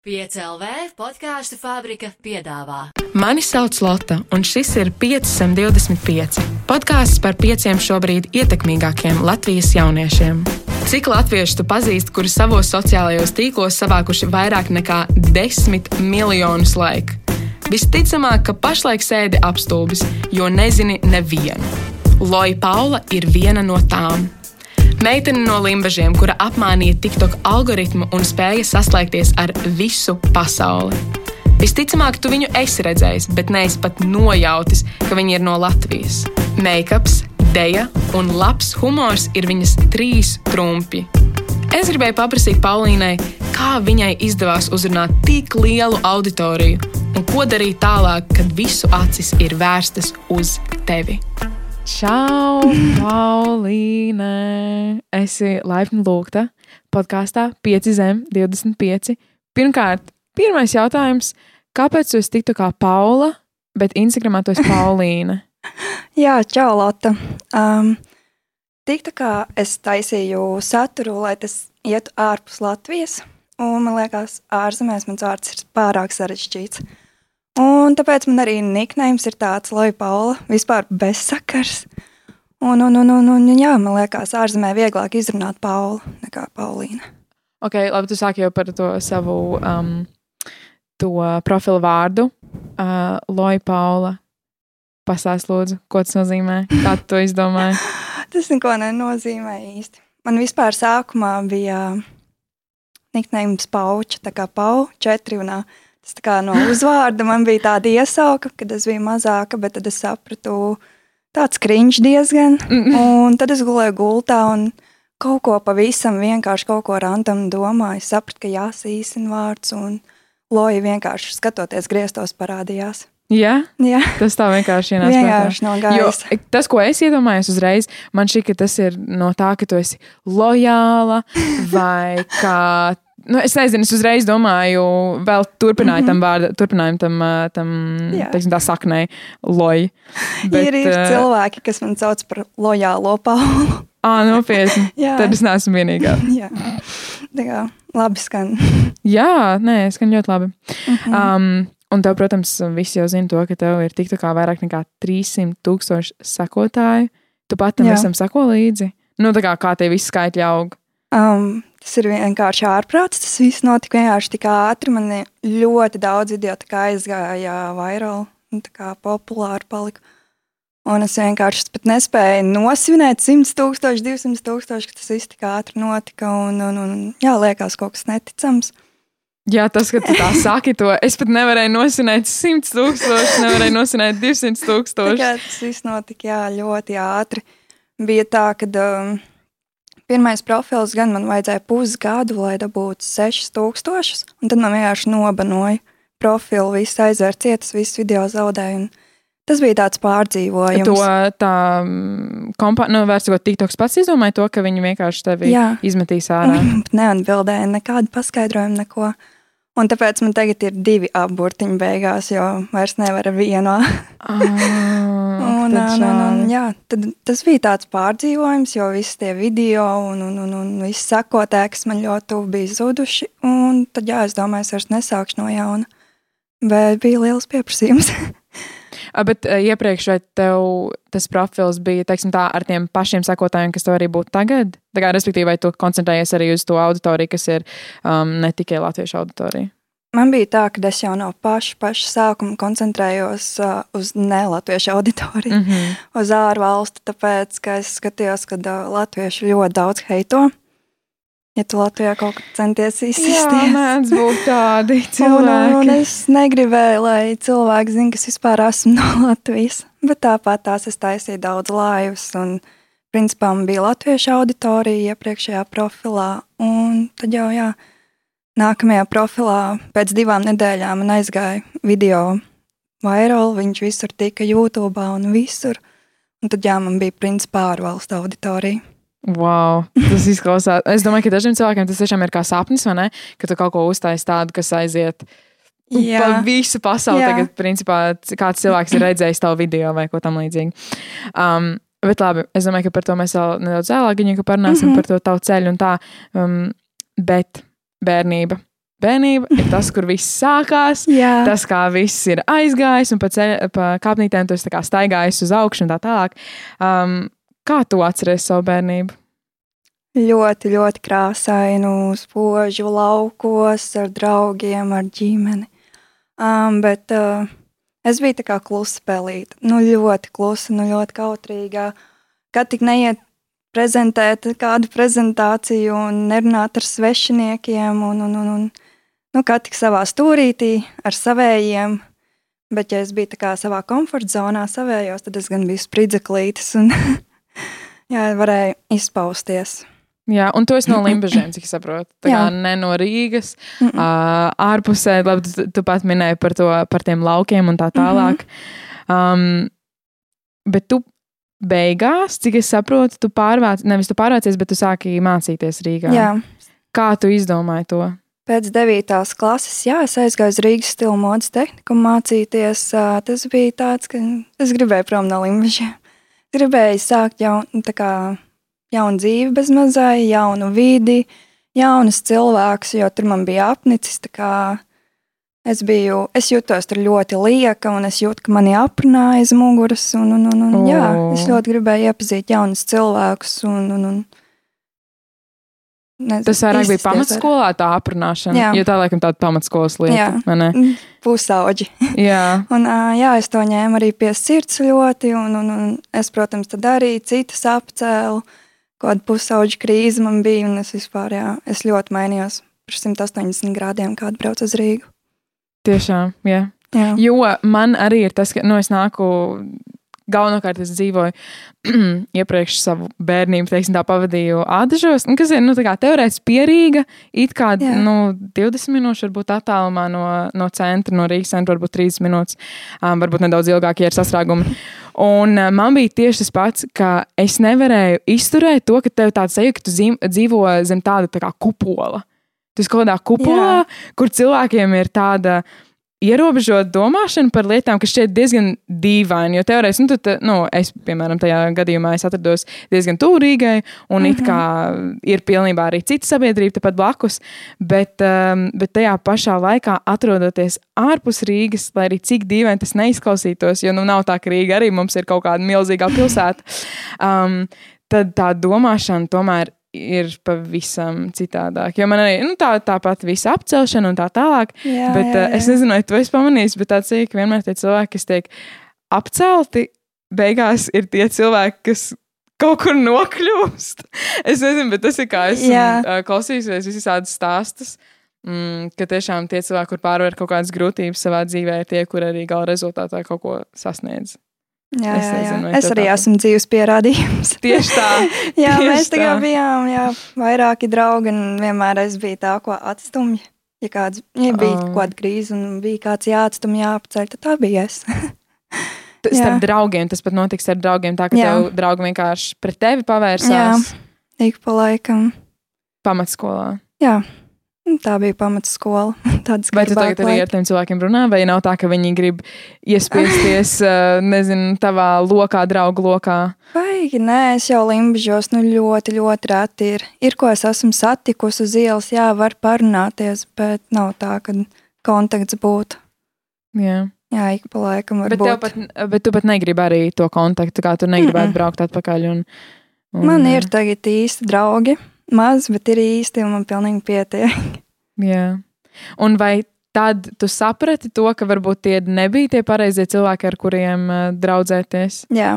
5LV podkāstu fabrika piedāvā. Mani sauc Lotte, un šis ir 525. Podkāsts par pieciem šobrīd ietekmīgākiem Latvijas jauniešiem. Cik latviešu tu pazīsti, kuri savos sociālajos tīklos savākuši vairāk nekā 10 miljonus laiku? Visticamāk, ka pašlaik sēdi apstulbis, jo nezini nevienu. Loja Paula ir viena no tām. Meitene no limbažiem, kura apmānīja TikTok algoritmu un spēja saslēgties ar visu pasauli. Visticamāk, tu viņu esi redzējis, bet neesi pat nojautis, ka viņa ir no Latvijas. Makeups, deja un labs humors ir viņas trīs trumpi. Es gribēju paprasīt Paulīnai, kā viņai izdevās uzrunāt tik lielu auditoriju un ko darīt tālāk, kad visu acis ir vērstas uz tevi. Čau, Paulīne! Esi laipni lūgta podkāstā 5 zem 25. Pirmkārt, pirmais jautājums. Kāpēc tu esi tik kā Paula, bet Instagramā tu esi Paulīne? Jā, čau, Lotte. Um, tik tā kā es taisīju saturu, lai tas ietu ārpus Latvijas, un man liekas, ārzemēs mans vārds ir pārāk sarežģīts. Un tāpēc man arī niknējums ir tāds, lai Paula vispār bezsakars. Un, un, un, un, un jā, man liekas, ārzemē vieglāk izrunāt Paulu nekā Paulīna. Ok, labi, tu sāki jau par to savu um, to profilu vārdu. Uh, Loja Paula. Pastāst, lūdzu, ko tas nozīmē? Kā tu to izdomāji? tas neko nenozīmē īsti. Man vispār sākumā bija niknējums Pauča, tā kā Pau, četri un uh, Tas tā kā no uzvārda man bija tāda iesauka, kad es biju mazāka, bet tad es sapratu, tāds kriņš diezgan. Un tad es gulēju gultā un kaut ko pavisam vienkārši kaut ko randam domāju. Es sapratu, ka jāsīsina vārds un loja vienkārši skatoties griestos parādījās. Jā, Jā. tas tā vienkārši ienāca. Vienkārši no gaisa. Jo tas, ko es iedomājos uzreiz, man šķiet, ka tas ir no tā, ka tu esi lojāla vai ka Nu, es nezinu, es uzreiz domāju, vēl turpināju mm -hmm. tam vārdam, turpinājumu tam, tam teiksim, tā saknei, loji. Bet, ir, ir cilvēki, kas man sauc par lojālo Paulu. Ā, nopietni. Tad es neesmu vienīgā. Jā, tā kā labi skan. Jā, nē, skan ļoti labi. Mm -hmm. um, un tev, protams, visi jau zina to, ka tev ir tik tā kā vairāk nekā 300 tūkstoši sekotāju. Tu pat tam visam sako līdzi. Nu, tā kā, kā tie visi skaitļi aug. Um, Tas ir vienkārši ārprāts. Tas viss notika vienkārši tik ātri. Man ļoti daudz video aizgāja vairāk, kā populāri palika. Un es vienkārši pat nespēju nosvinēt 100 tūkstoši, 200 tūkstoši, ka tas viss tik ātri notika. Un, un, un jā, liekas kaut kas neticams. Jā, tas, ka tu tā saki, to es pat nevarēju nosināt 100 tūkstošus, nevarēju nosināt 200 tūkstošus. Tas viss notika jā, ļoti ātri. Bija tā, ka um, Pirmais profils gan man vajadzēja pusgadu, lai dabūtu 6000, un tad man vienkārši nobanoja profilu, viss aizvērt cietas, visu video zaudēju. Tas bija tāds pārdzīvojums. To tā mm, kompānija, nu, vērts, ko TikToks pats izdomāja, to, ka viņi vienkārši tevi Jā. izmetīs ārā. Neatbildēja nekādu paskaidrojumu, neko. Un tāpēc man tagad ir divi apburtiņi beigās, jo vairs nevar ar vienu. Ah, un, un, un, jā, tad, tas bija tāds pārdzīvojums, jo visi tie video un, un, un, un viss sakotē, kas man ļoti tuvu bija zuduši. Un tad, jā, es domāju, es vairs nesākšu no jauna. Bet bija liels pieprasījums. Bet iepriekš, vai tev tas profils bija teiksim, tā, ar tiem pašiem sekotājiem, kas tev arī būtu tagad? Tā kā, respektīvi, vai tu koncentrējies arī uz to auditoriju, kas ir um, ne tikai latviešu auditorija? Man bija tā, ka es jau no paša, paša sākuma koncentrējos uh, uz nelatviešu auditoriju, mm -hmm. uz ārvalstu, tāpēc, ka es skatījos, ka uh, latvieši ļoti daudz heito. Ja tu Latvijā kaut kā centies izsist, tad mēdz būt tādi cilvēki. Un, un es negribēju, lai cilvēki zinātu, kas vispār esmu no Latvijas. Bet tāpat tās es taisīju daudz laivas. Un, principā, man bija latviešu auditorija iepriekšējā profilā. Un tad jau, jā, nākamajā profilā pēc divām nedēļām man aizgāja video viral. Viņš visur tika YouTube un visur. Un tad, jā, man bija principā ārvalstu auditorija. Wow, tas izklausās. Es domāju, ka dažiem cilvēkiem tas tiešām ir kā sapnis, vai ne? Ka tu kaut ko uztaisīji tādu, kas aiziet Jā. pa visu pasauli. Jā. Tagad, principā, kāds cilvēks ir redzējis tavu video vai ko tamlīdzīgu. Um, bet labi, es domāju, ka par to mēs vēl nedaudz vēlāk parunāsim, mm -hmm. par to tavu ceļu un tā. Um, bet bērnība. bērnība ir tas, kur viss sākās, Jā. tas, kā viss ir aizgājis, un pa, ceļ, pa kāpnītēm tu esi kā staigājis uz augšu un tā tālāk. Um, kā tu atceries savu bērnību? Ļoti, ļoti krāsainu, spožu laukos ar draugiem, ar ģimeni. Um, bet uh, es biju tā kā klusa pelīte. Nu, ļoti klusa, nu, ļoti kautrīga. Kad tik neiet prezentēt kādu prezentāciju un nerunāt ar svešiniekiem, un, un, un, un nu, kā tik savā stūrītī ar savējiem. Bet, ja es biju savā komforta zonā, savējos, tad es gan biju spridzeklītis un jā, varēju izpausties. Jā, un tu esi no Limbaģiem, cik es saprotu. Tā kā Jā. ne no Rīgas, uh, ārpusē, labi, tu, tu pat minēji par, to, par tiem laukiem un tā tālāk. Um, bet tu beigās, cik es saprotu, tu pārvāc, nevis tu pārvācies, bet tu sāki mācīties Rīgā. Jā. Kā tu izdomāji to? Pēc 9. klases, jā, es aizgāju uz Rīgas stila modes tehniku mācīties. Tas bija tāds, ka es gribēju prom no Limbaģiem. Gribēju sākt jaunu, tā kā jaunu dzīvi bez mazai, jaunu vidi, jaunus cilvēkus, jo tur man bija apnicis. Es, biju, es jutos tur ļoti lieka, un es jūtu, ka mani aprunāja aiz muguras. Un, un, un, un, jā, es ļoti gribēju iepazīt jaunus cilvēkus. Un, un, un, nezinu, Tas vairāk bija pamatskolā tā aprunāšana. Jā. Jo tā laikam tāda pamatskolas lieta. Jā. Mm, Pusauģi. Jā. Un, jā, es to ņēmu arī pie sirds ļoti, un, un, un es, protams, tad arī citas apcēlu. Kāda pusauģa krīze man bija, un es vispār, jā, es ļoti mainījos par 180 grādiem, kāda brauc uz Rīgu. Tiešām, jā. Jā, Jo man arī ir tas, ka nu, es nāku. Galvenokārt es dzīvoju iepriekš savu bērnību, teiksim, tā pavadīju Ādažos, nu, kas ir nu, teorētiski pierīga, it kā Jā. nu, 20 minūšu varbūt attālumā no, no centra, no Rīgas centra, varbūt 30 minūtes, um, varbūt nedaudz ilgāk, ja ir sastrēgumi. Un uh, man bija tieši tas pats, ka es nevarēju izturēt to, ka tev tāds sajūta, ka tu zīm, dzīvo zem tāda tā kā kupola. Tu esi kaut kādā kupolā, Jā. kur cilvēkiem ir tāda ierobežota domāšana par lietām, kas šķiet diezgan dīvaini. Jo teorētiski, nu, te- nu, es, piemēram, tajā gadījumā es atrados diezgan tuvu Rīgai, un it kā ir pilnībā arī cita sabiedrība tepat blakus, bet, um, bet tajā pašā laikā atrodoties ārpus Rīgas, lai arī cik dīvaini tas neizklausītos, jo nu nav tā, ka Rīga arī mums ir kaut kāda milzīgā pilsēta, um, tad tā domāšana tomēr ir pavisam citādāk. Jo man arī nu, tā, tāpat visa apcelšana un tā tālāk. jā, bet jā, es jā. nezinu, vai tu esi pamanījis, bet tāds ir, ka vienmēr tie cilvēki, kas tiek apcelti, beigās ir tie cilvēki, kas kaut kur nokļūst. es nezinu, bet tas ir kā es Jā. uh, klausījusies visādas stāstus. Mm, ka tiešām tie cilvēki, kur pārvar kaut kādas grūtības savā dzīvē, ir tie, kur arī gala rezultātā kaut ko sasniedz. Jā, es jā, jā. nezinu, vai Es arī tāpat? esmu dzīves pierādījums. Tieši tā. jā, Tieši mēs tā kā tā. bijām jā, vairāki draugi, un vienmēr es biju tā, ko atstumj. Ja, kāds, ja bija Oh. kaut kāda krīze un bija kāds jāatstumj, jāapceļ, tad tā bija es. Tas Jā. ar draugiem, tas pat notiks ar draugiem, tā ka Jā. tev draugi vienkārši pret tevi pavērsās Ik pa laikam. pamatskolā. Jā, tā bija pamatskola. Vai tu tagad arī ar tiem cilvēkiem runā, vai nav tā, ka viņi grib iespiesties, nezinu, tavā lokā, draugu lokā? Baigi, nē, es jau limbažos, nu ļoti, ļoti reti ir. Ir, ko es esmu satikusi uz ielas, jā, var parunāties, bet nav tā, ka kontakts būtu. Jā. Jā, ik pa laikam var Bet, būt. pat, bet tu pat negribi arī to kontaktu, kā tu negribētu Mm-mm. braukt atpakaļ. Un, un, Man ir tagad īsti draugi, maz, bet ir īsti, un man pilnīgi pietiek. Jā. Un vai tad tu saprati to, ka varbūt tie nebija tie pareizie cilvēki, ar kuriem uh, draudzēties? Jā,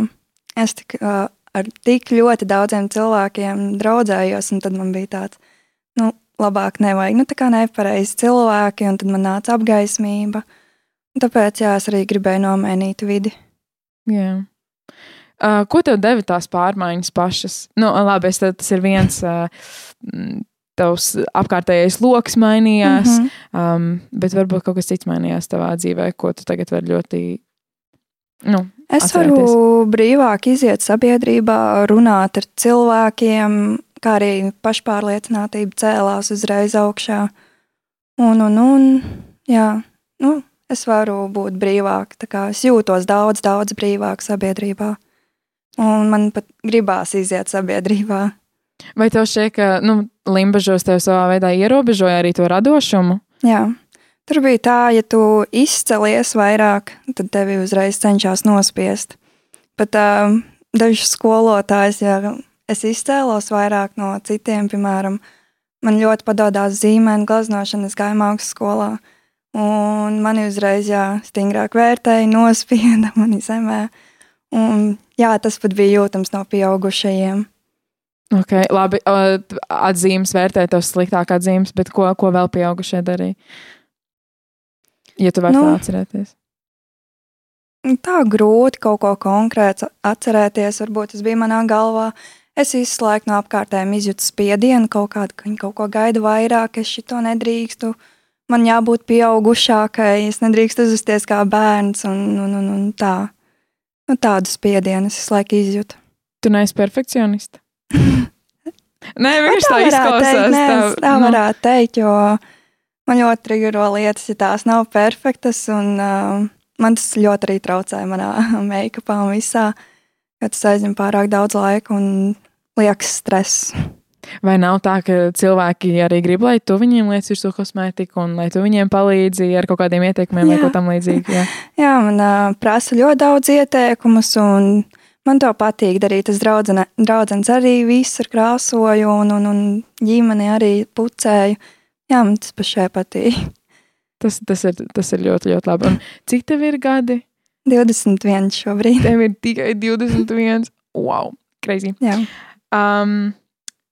es tik, uh, ar tik ļoti daudziem cilvēkiem draudzējos, un tad man bija tāds, nu, labāk nevajag, nu, tā kā nepareizi cilvēki, un tad man nāca apgaismība. Tāpēc, jā, es arī gribēju nomainīt vidi. Jā. Uh, ko tev deva tās pārmaiņas pašas? Nu, labi, es, tas ir viens. Uh, Tavs apkārtējais lokus mainījās, mm. -hmm. um, bet varbūt kaut kas cits mainījās tavā dzīvē, ko tu tagad vari ļoti. Nu, Es atcerēties. varu brīvāk iziet sabiedrībā, runāt ar cilvēkiem, kā arī pašpārliecinātība cēlās uzreiz augšā. Un, un, un jā, nu, es varu būt brīvāk. Es jūtos daudz, daudz brīvāk sabiedrībā. Un man pat gribās iziet sabiedrībā. Vai tev šķiet, ka nu, Limbažos tev savā veidā ierobežoja arī to radošumu? Jā. Tur bija tā, ja tu izcelies vairāk, tad tevi uzreiz cenšas nospiest. Pat uh, dažs skolotājs, ja es izcēlos vairāk no citiem, piemēram, man ļoti padodas zīmēm, glaznošana, es gāju mākslas skolā. Un mani uzreiz jā, stingrāk vērtēja, nospieda mani zemē. Un, jā, tas pat bija jūtams no pieaugušajiem. Okay, labi, atzīmes vērtē tos sliktāk atzīmes, bet ko, ko vēl pieaugušie darīja? Ja tu vari nu, atcerēties. Tā grūti kaut ko konkrētu atcerēties. Varbūt tas bija manā galvā. Es laiku no apkārtējiem izjūtu spiedienu, kaut kādu, ka viņi kaut ko gaida vairāk, es šito nedrīkstu. Man jābūt pieaugušākai, es nedrīkstu uzvesties kā bērns un, un, un, un tā. Nu, tādu spiedienu es laiku izjūtu. Tu neesi perfekcionista? Nē, viņš tā, tā izklausās. Teikt, nē, tā, tā nu. varētu teikt, jo man ļoti triggero lietas, ja tās nav perfektas. Un, uh, man tas ļoti arī traucēja manā make-upā un visā, jo tas aizņem pārāk daudz laika un liekas stress. Vai nav tā, ka cilvēki arī grib, lai tu viņiem liec virsū kosmētiku un lai tu viņiem palīdzi ar kaut kādiem ieteikumiem jā. vai ko tam līdzīgu? Jā, jā man uh, prasa ļoti daudz ieteikumus un man to patīk darīt. Es draudzene, draudzenes arī visu krāsoju un, un, un ģimeni arī pucēju. Jā, man tas pašai patīk. Tas, tas, ir, tas ir ļoti, ļoti labi. Un cik tev ir gadi? 21 šobrīd. Tev ir tikai 21. Wow, crazy. Jā. Um,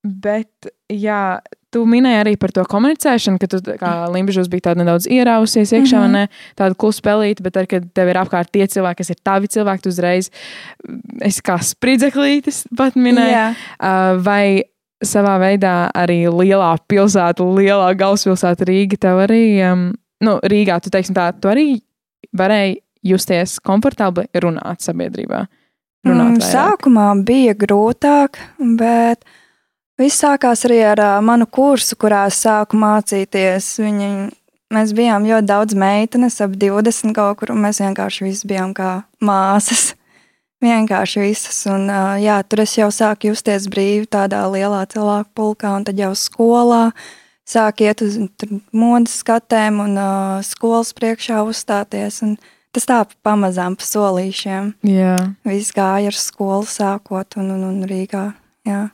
bet, jā, tu minēji arī par to komunicēšanu, ka tu kā limbažos bija tāda nedaudz ierausies iekšā, mm -hmm. ne tāda klusa pelīte, bet ar, kad tev ir apkārt tie cilvēki, kas ir tavi cilvēki, tu uzreiz esi kā spridzeklītis pat minēji. Yeah. Uh, vai savā veidā arī lielā pilsēta, lielā galvaspilsēta Rīga tev arī um, nu, Rīgā, tu teiksim tā, tu arī varēji justies komfortabli runāt sabiedrībā? Runāt mm, sākumā bija grūtāk, bet viss sākās arī ar uh, manu kursu, kurā es sāku mācīties. Viņi, mēs bijām ļoti daudz meitenes, ap 20 kaut kur, un mēs vienkārši visi bijām kā māsas. Vienkārši visas. Un, uh, jā, tur es jau sāku justies brīvi tādā lielā cilvēku pulkā, un tad jau skolā. Sāk iet uz modes skatēm un uh, skolas priekšā uzstāties. Tas tā pamazām pa solīšiem. Jā. Viss gāja ar skolu sākot un, un, un Rīgā. Jā.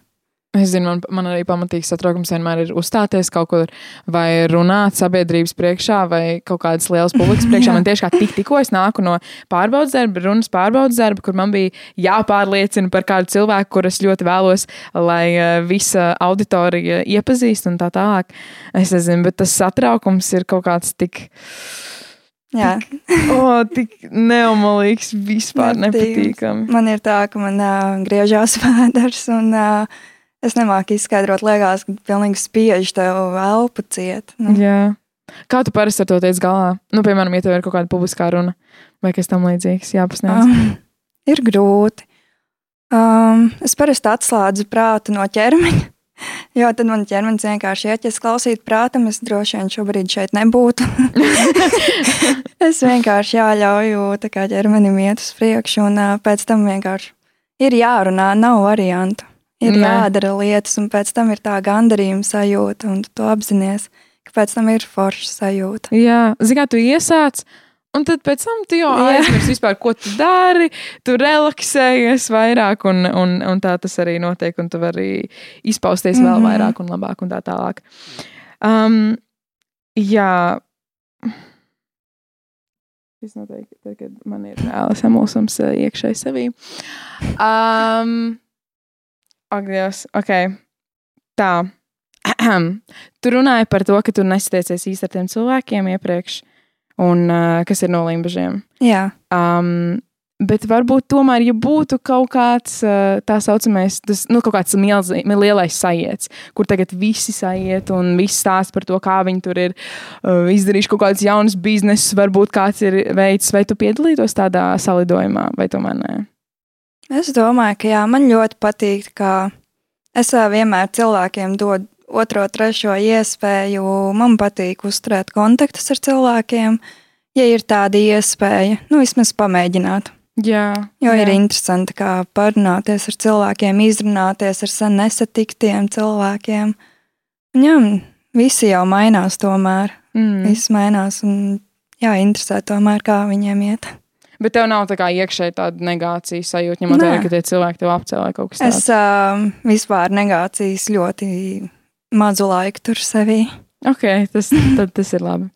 Es zinu, man, man arī pamatīgs satraukums vienmēr ir uzstāties kaut kur vai runāt sabiedrības priekšā vai kaut kādas lielas publikas priekšā. Man tieši kā tik, tikko es nāku no pārbaudas darba, runas pārbaudas darba, kur man bija jāpārliecina par kādu cilvēku, kurus ļoti vēlos, lai uh, visa auditorija iepazīst un tā tālāk. Es nezinu, bet tas satraukums ir kaut kāds tik. Jā, o, oh, tik neomalīgs, vispār nepatīkami. Man ir tā, ka man uh, griežās vēders un uh, Es nemāku izskaidrot, liekas, ka pilnīgi spiež tev elpu ciet. Nu. Jā. Kā tu parasti ar to tiec galā? Nu, piemēram, ja tev ir kaut kāda publiskā runa vai kas tam līdzīgs, jāpasniedz. Um, ir grūti. Um, es parasti atslēdzu prātu no ķermeņa, jo tad man ķermenis vienkārši iet, ja es klausītu prātam, es droši vien šobrīd šeit nebūtu. es vienkārši jāļauju ķermenim iet uz priekšu, un pēc tam vienkārši ir jārunā, nav variantu. Ir Nē. jādara lietas, un pēc tam ir tā gandarījuma sajūta, un tu to apzinājies, ka pēc tam ir forša sajūta. Jā, zināt, tu iesāc. Un tad pēc tam tu jau aizmirsti vispār, ko tu dari. Tu relaksējies vairāk, un, un, un tā tas arī notiek. Un tu vari izpausties vēl mm -hmm. vairāk un labāk, un tā tālāk. Um, jā. Noteikti, tad, kad man ir reāli samulsums uh, iekšēji sevī. Um, Ak, Dievs, ok. Tā. tu runāji par to, ka tu nesatiecies īsti ar tiem cilvēkiem iepriekš, un uh, kas ir no limbažiem. Jā. Um, Bet varbūt tomēr, ja būtu kaut kāds tā saucamais, tas, nu, kaut kāds milzi, lielais sajiets, kur tagad visi sajiet un viss stāsta par to, kā viņi tur ir uh, izdarījuši kaut kādus jaunus biznesus, varbūt kāds ir veids, vai tu piedalītos tādā salidojumā, vai tomēr nē? Es domāju, ka jā, man ļoti patīk, ka es vienmēr cilvēkiem dodu otro, trešo iespēju. Man patīk uzturēt kontaktus ar cilvēkiem, ja ir tāda iespēja, nu vismaz pamēģināt. Jā, jo jā. ir interesanti, kā parunāties ar cilvēkiem, izrunāties ar sen nesatiktiem cilvēkiem. Un jā, visi jau mainās tomēr. Mm. Viss mainās un jā, interesē tomēr, kā viņiem iet. Bet tev nav tā kā iekšēji tāda negācijas sajūta, ņemot vērā, ka tie cilvēki tev apcēlē kaut kas tāds. Es uh, vispār negācijas ļoti mazu laiku tur sevī. Ok, tas, tad, tas ir labi.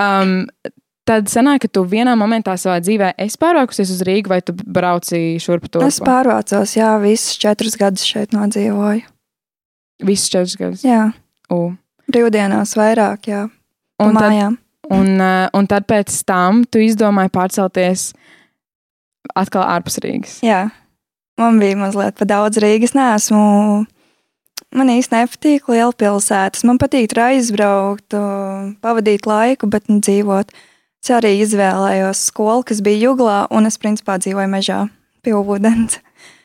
Um, tad sanāk, ka tu vienā momentā savā dzīvē esi pārvākusies uz Rīgu, vai tu brauci šurp tur? Es pārvācos, jā, visus četrus gadus šeit nodzīvoju. Visus četrus gadus? Jā. U. Brīvdienās vairāk, jā. Un mājām. Un, uh, un tad pēc tam tu izdomāji pārcelties atkal ārpus Rīgas. Jā, man bija mazliet par daudz Rīgas. Nē, esmu. Man īstenībā nepatīk lielpilsētas. Man patīk tur aizbraukt, pavadīt laiku, bet ne dzīvot. Es arī izvēlējos skolu, kas bija Juglā, un es principā dzīvoju mežā pie ūdens.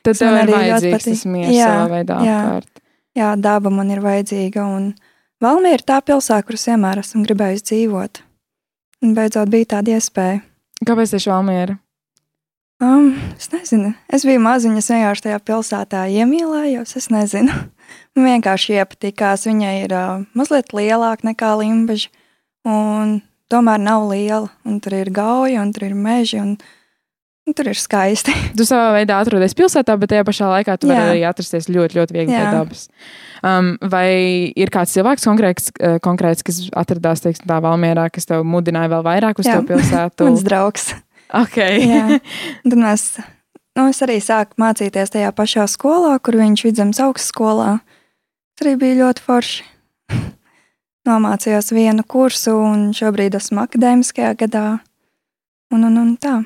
Tad tev arī vajadzīgs tas miers jā, savā veidā jā, apkārt. Jā, daba man ir vajadzīga, un Valmiera ir tā pilsēta, kuras vienmēr esmu gribējis dzīvot. Un beidzot bija tāda iespēja. Kāpēc tieši Valmiera? Um, es nezinu. Es biju maziņa, es vienkārši tajā pilsētā iemīlējos. Es nezinu. Man vienkārši iepatikās. Viņa ir uh, mazliet lielāka nekā Limbaģa. Un tomēr nav liela. Un tur ir gauja, un tur ir meži. Un, un tur ir skaisti. Tu savā veidā atrodies pilsētā, bet tajā pašā laikā tu vari arī atrasties ļoti, ļoti viegli pie dabas. Um, vai ir kāds cilvēks konkrēts, uh, konkrēts kas atradās teiksim, tā Valmierā, kas tev mudināja vēl vairāk uz Jā. to pilsētu? Mans draugs. Okay. Tad mēs, nu, es arī sāku mācīties tajā pašā skolā, kur viņš vidzemes augstskolā. Tas arī bija ļoti forši. Nomācījos vienu kursu, un šobrīd esmu akadēmiskajā gadā. Un, un, un tā.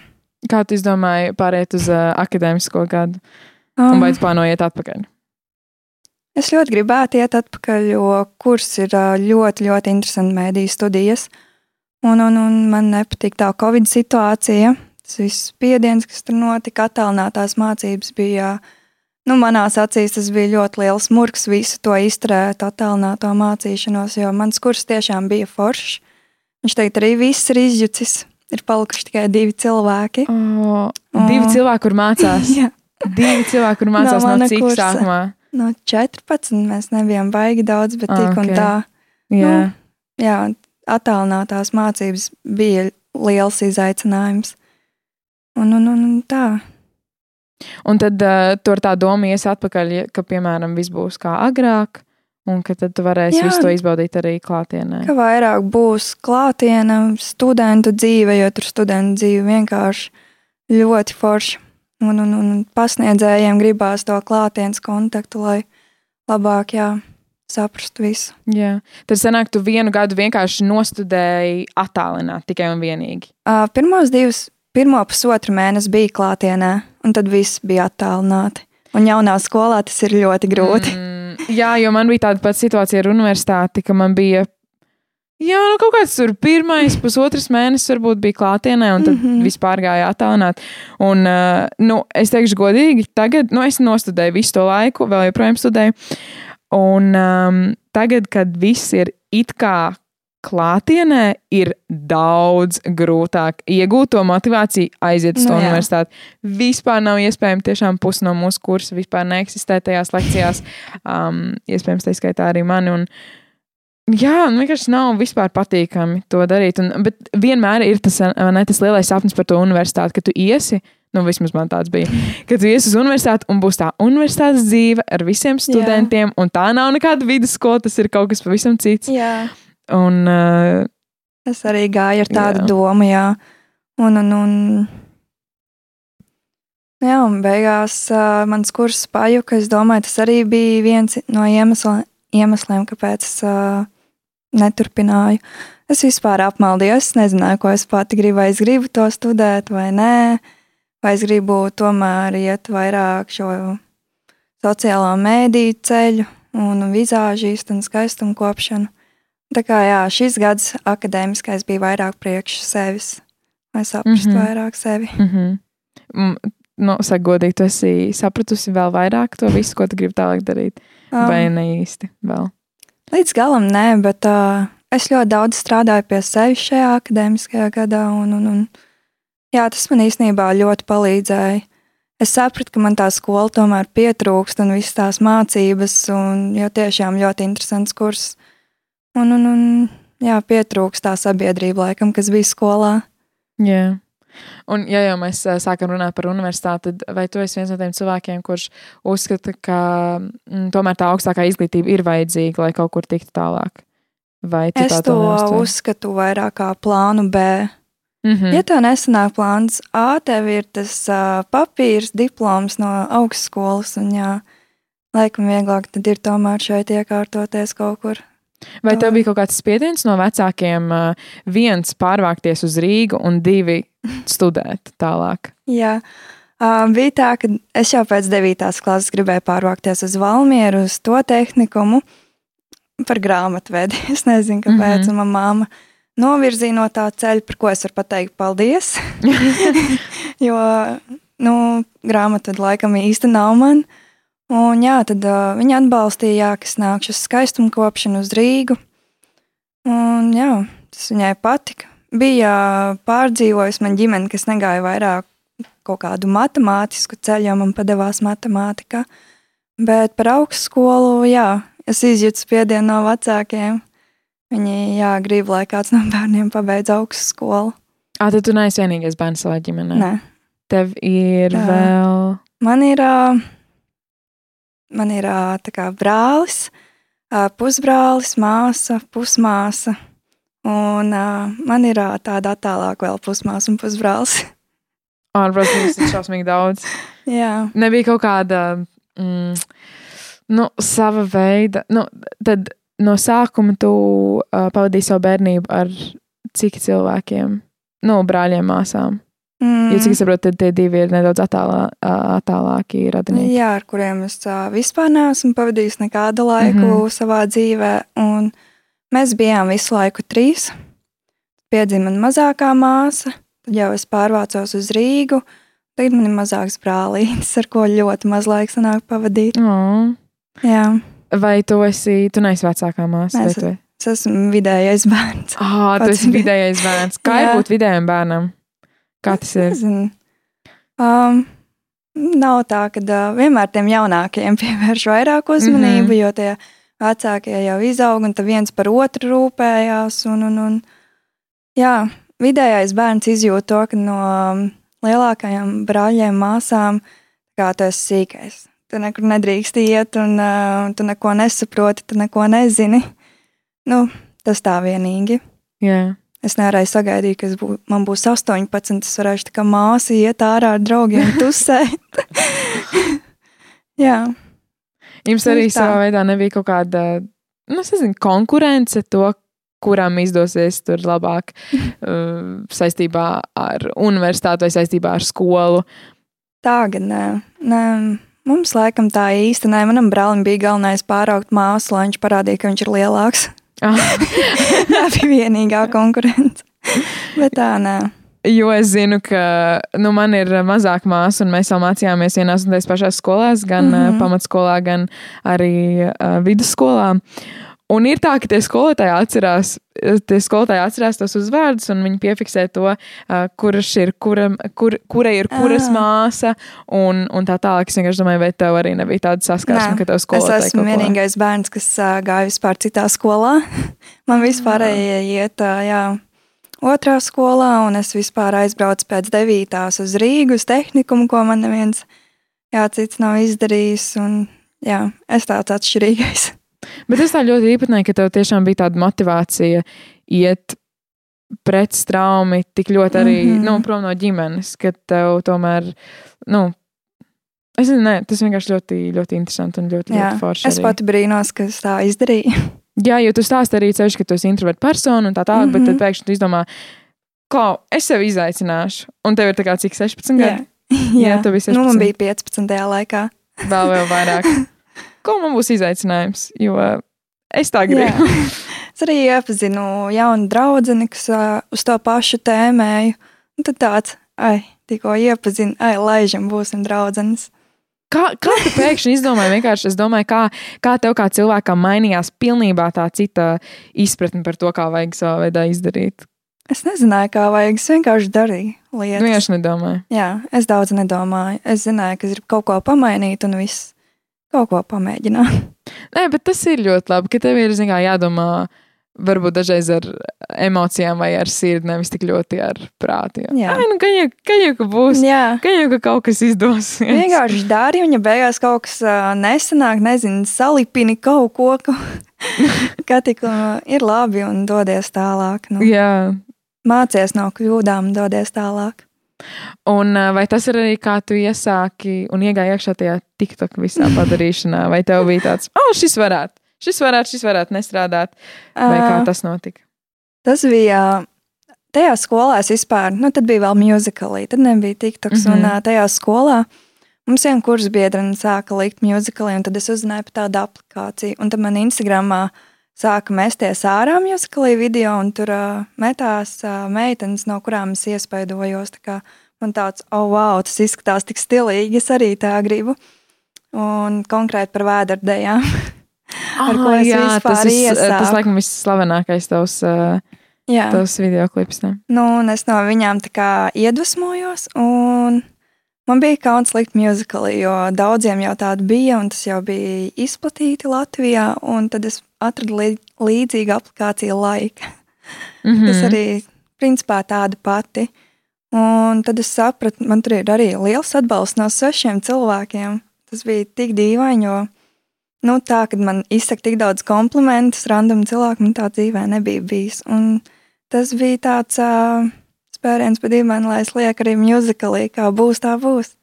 Kā tu izdomāji pāriet uz uh, akadēmisko gadu? Um, un vai tu plānoji iet atpakaļ? Es ļoti gribētu iet atpakaļ, jo kurs ir ļoti, ļoti interesants mēdīju studijas. Un, un, un man nepatīk tā Covid situācija. Tas viss spiediens, kas tur notika, attālinātās mācības bija. Nu, manās acīs tas bija ļoti liels murgs visu to izturēt, attālināto mācīšanos, jo mans kurs tiešām bija foršs. Viņš teikt, arī viss ir izjucis. Ir palikuši tikai divi cilvēki. Oh, oh. Divi cilvēki, kur mācās. divi cilvēki, kur mācās no, no cik kursa. sākumā. No 14 mēs nebijām baigi daudz, bet tik okay. un tā. Jā. Nu, jā, attālinātās mācības bija liels izaicinājums. Un, un, un, un tā. Un tad uh, tur tā doma ies atpakaļ, ka, piemēram, viss būs kā agrāk, un ka tad tu varēsi Jā, visu to izbaudīt arī klātienē. Ka vairāk būs klātienē, studentu dzīve, jo tur studentu dzīve vienkārši ļoti forša un, un, un pasniedzējiem gribās to klātienes kontaktu, lai labāk jā, saprastu visu. Jā. Tad sanāk, tu vienu gadu vienkārši nostudēji attālināt tikai un vienīgi. Uh, pirmos divus, pirmo pusotru mēnesi bija klātienē, un tad viss bija attālināti. Un jaunā skolā tas ir ļoti grūti. Mm, jā, jo man bija tāda pati situācija ar universitāti, ka man bija Jā, nu kaut kāds tur pirmais, pusotrs mēnesis varbūt bija klātienē, un tad mm -hmm. vispār gāja attālināt. Un, uh, nu, es teikšu godīgi, tagad, nu, es nostudēju visu to laiku, vēl joprojām studēju. Un um, tagad, kad viss ir it kā klātienē, ir daudz grūtāk iegūt to motivāciju, aiziet uz to no, nu universitāti. Vispār nav iespējams, tiešām pusi no mūsu kursa vispār neeksistē tajās lekcijās. Um, iespējams, tā skaitā arī mani. Un, Jā, man vienkārši nav vispār patīkami to darīt. Un, bet vienmēr ir tas, ne, tas lielais sapnis par to universitāti, ka tu iesi. Nu, vismaz man tāds bija. Kad tu iesi uz universitāti un būs tā universitātes dzīve ar visiem studentiem, jā. un tā nav nekāda vidusskola, tas ir kaut kas pavisam cits. Jā. Un, uh, es arī gāju ar tādu jā. domu, jā. Un, un, un, jā, un beigās uh, mans kurs pajuka. Es domāju, tas arī bija viens no iemesliem, iemesliem kāpēc es uh, neturpināju. Es vispār apmaldījos, es nezināju, ko es pati gribu, vai es gribu to studēt vai nē, vai es gribu tomēr iet vairāk šo sociālo mēdīju ceļu un vizāžīstu un skaistumu kopšanu. Tā kā jā, šis gads akadēmiskais bija vairāk priekš sevis, lai saprastu mm -hmm. vairāk sevi. Mm -hmm. Mm, nu, saka, godīgi, tu esi sapratusi vēl vairāk to visu, ko tu gribi tālāk darīt, um, vai ne īsti vēl? Līdz galam nē, bet uh, es ļoti daudz strādāju pie sevis šajā akadēmiskajā gadā, un, un, un jā, tas man īstenībā ļoti palīdzēja. Es sapratu, ka man tā skola tomēr pietrūkst, un visas tās mācības, un jau tiešām ļoti interesants kurs. Un, un, un jā, pietrūkst tā sabiedrība, laikam, kas bija skolā. Jā. Un, ja jau mēs sākam runāt par universitāti, tad vai tu esi viens no tiem cilvēkiem, kurš uzskata, ka m, tomēr tā augstākā izglītība ir vajadzīga, lai kaut kur tiktu tālāk? Vai tu Es to uzskatu vairāk kā plānu B. Mhm. Ja tev nesanāk plāns A, tev ir tas uh, papīrs, diploms no augstskolas, un jā, laikam vieglāk tad ir tomēr šeit iekārtoties kaut kur. Vai tev bija kaut kāds spiediens no vecākiem, ā, viens pārvākties uz Rīgu un divi studēt tālāk? Jā, uh, bija tā, ka es jau pēc 9. klases gribēju pārvākties uz Valmieru, uz to tehnikumu par grāmatvedi. Es nezinu, kāpēc. Mm -hmm. Manā māma novirzīja no tā ceļa, par ko es varu pateikt paldies. jo nu, grāmatvedi laikam īsti nav man. Un, jā, tad uh, viņa atbalstīja, jā, ka es nākšu uz skaistumu kopšanu uz Rīgu. Un, jā, tas viņai patika. Bija uh, pārdzīvojusi man ģimene, kas negāja vairāk kaut kādu matemātisku ceļu, jo man padevās matemātika. Bet par augstskolu, jā, es izjūtu spiedienu no vecākiem. Viņi, jā, grib, lai kāds no bērniem pabeidz augstskolu. Ah, tad tu neesi vienīgais bērns savā ģimenē. Nē. Tev ir Jā. vēl. Man ir, ā, man ir kā brālis, pusbrālis, māsa, pusmāsa. Un man ir tāda attālāk vēl pusmāsa un pusbrālis. Ārprātīgi, tas ir šausmīgi daudz. Jā, Nebija kaut kāda mm, nu, sava veida. Nu, tad no sākuma tu uh, pavadīji savu bērnību ar cik cilvēkiem? Nu, brāļiem, māsām. Mm, Jo, cik es saprotu, tad tie divi ir nedaudz attālā, ā, attālāki radinieki. jā, ar kuriem es vispār neesmu pavadījis nekādu laiku mm. -hmm. savā dzīvē. Un mēs bijām visu laiku trīs. Piedzima man mazākā māsa, tad jau es pārvācos uz Rīgu. Tagad man ir mazāks brālītis, ar ko ļoti maz laika sanāk pavadīt. Oh. Jā, Vai tu esi, tu neesi vecākā māsa? Nē, vai es tu- es esmu vidējais bērns. Ah, tu esi vidējais bērns. Kā ir būt vidējam bērnam? Kā tas ir? Nezinu. Um, nav tā, ka uh, vienmēr tiem jaunākajiem pievērš vairāk uzmanību, mm. -hmm. jo tie vecākie jau izaug un viens par otru rūpējās. Un, un, un, jā, vidējais bērns izjūt to, ka no um, lielākajiem brāļiem, māsām, kā tu esi sīkais. Tu nekur nedrīkst iet, un uh, tu neko nesaproti, tu neko nezini. Nu, tas tā vienīgi. Jā. Es nevarēju sagaidīt, ka bū, man būs 18. Es varēšu tā kā māsa iet ārā ar draugiem, tusēt. Jā, Jums Tieši arī savā veidā nebija kaut kāda, nu, es nezinu, konkurence to, kuram izdosies tur labāk uh, saistībā ar universitāti vai saistībā ar skolu. tā gan nē. nē. Mums laikam tā īsti nē. Manam brālim bija galvenais pāraugt māsu, lai viņš parādīja, ka viņš ir lielāks. Ah, tā bija vienīgā konkurence. Bet tā nē. jo es zinu, ka nu, man ir mazāk māsa, un mēs jau mācījāmies vienās un tajās pašās skolās, gan mm. -hmm. pamatskolā, gan arī uh, vidusskolā. Un ir tā, ka tie skolotāji atcerās, tie skolotāji atcerās tos uzvārdus, un viņi piefiksē to, uh, kurš ir, kuram, kur, kura ir kuras Ah. māsa, un, un tā tālāk. Es vienkārši domāju, vai tev arī nebija tāda saskarsme, Nē, ka tev Es skolotāji esmu vienīgais bērns, kas ā, gāja vispār citā skolā. Man vispārējie iet ā, jā, otrā skolā, un es vispār aizbraucu pēc devītās uz Rīgu, uz tehnikumu, ko man neviens jā, cits nav izdarījis. Un, jā, es tāds atšķirīgais. Bet tas tā ļoti īpatnēji, ka tev tiešām bija tāda motivācija iet pret straumi tik ļoti arī mm. -hmm. nu, prom no ģimenes, ka tev tomēr, nu, es nezinu, ne, tas vienkārši ļoti, ļoti interesanti un ļoti, Jā, ļoti forši. es pati brīnos, ka es tā izdarīju. Jā, jo tu stāsti arī ceļš, ka tu esi introverta persona un tā tālāk, mm -hmm. bet tad Mhm. pēkšņi tu izdomā, klau, es sevi izaicināšu. Un tev ir tā kā cik 16 gadi? Jā, tu biji nu, 16. man bija 15. laikā. Vēl, vēl vairāk. Ko man būs izaicinājums? Jo es tā gribu. Es arī iepazinu jaunu draugu, kas ā, uz to pašu tēmēju. Un tad tāds, ai, tikko iepazinu, ai, laižam, būsim draudzenes. Kā, kā tu pēkšņi izdomāji? Vienkārši es domāju, kā, kā tev kā cilvēkam mainījās pilnībā tā cita izpratne par to, kā vajag savā veidā izdarīt. Es nezināju, kā vajag. Es vienkārši darīju lietas. Nu, vienkārši nedomāju. Jā, es daudz nedomāju. Es zināju, ka gribu kaut ko pamainīt, un viss kaut ko pamēģināt. Nē, bet tas ir ļoti labi, ka tev ir kā, jādomā varbūt dažreiz ar emocijām vai ar sirdi, nevis tik ļoti ar prātu. Jo. Jā. Ai, nu, gan jau, gan jau, ka būs. Jā. Gan jau, ka kaut kas izdosies. Vienkārši dari, un ja beigās kaut kas uh, nesanāk, nezinu, salipini kaut ko, ka, ka tik uh, ir labi un dodies tālāk. Nu, Jā. mācies no kļūdām dodies tālāk. Un uh, vai tas ir arī kā tu iesāki un iegāji iekšā tajā TikTok visā padarīšanā? Vai tev bija tāds, oh, šis varētu, šis varētu, šis varētu nestrādāt? Vai kā tas notika? Tas bija tajā skolā, es vispār, nu, tad bija vēl musicālī, tad nebija TikToks. Mm Mhm. -hmm. Un ā, tajā skolā mums viena kursa biedrene sāka likt musicālī, un tad es uzzināju par tādu aplikāciju. Un tad man Instagramā sāka mesties ārā musicālī video, un tur uh, metās uh, meitenes, no kurām es iespaidojos. Tā kā Man tāds, oh, wow, tas izskatās tik stilīgi, es arī tā gribu. Un konkrēti par vēderdējām. Ar ko es vispār tas, ir, tas iesāku. laikam visslavenākais tavs, Jā. tavs video klips. Ne? Nu, un es no viņām tā kā iedvesmojos, un man bija kauns likt musicāli, jo daudziem jau tāda bija, un tas jau bija izplatīti Latvijā, un tad es atradu lī- līdzīgu aplikāciju laika. Mm Mm. -hmm. Tas arī principā tāda pati. Un tad es sapratu, man tur ir arī liels atbalsts no sešiem cilvēkiem. Tas bija tik dīvaini, jo nu, tā, kad man izsaka tik daudz komplimentus, random cilvēku, man tā dzīvē nebija bijis. Un tas bija tāds uh, spēriens pa dīvaini, lai es lieku arī musicālī, kā būs, tā būs.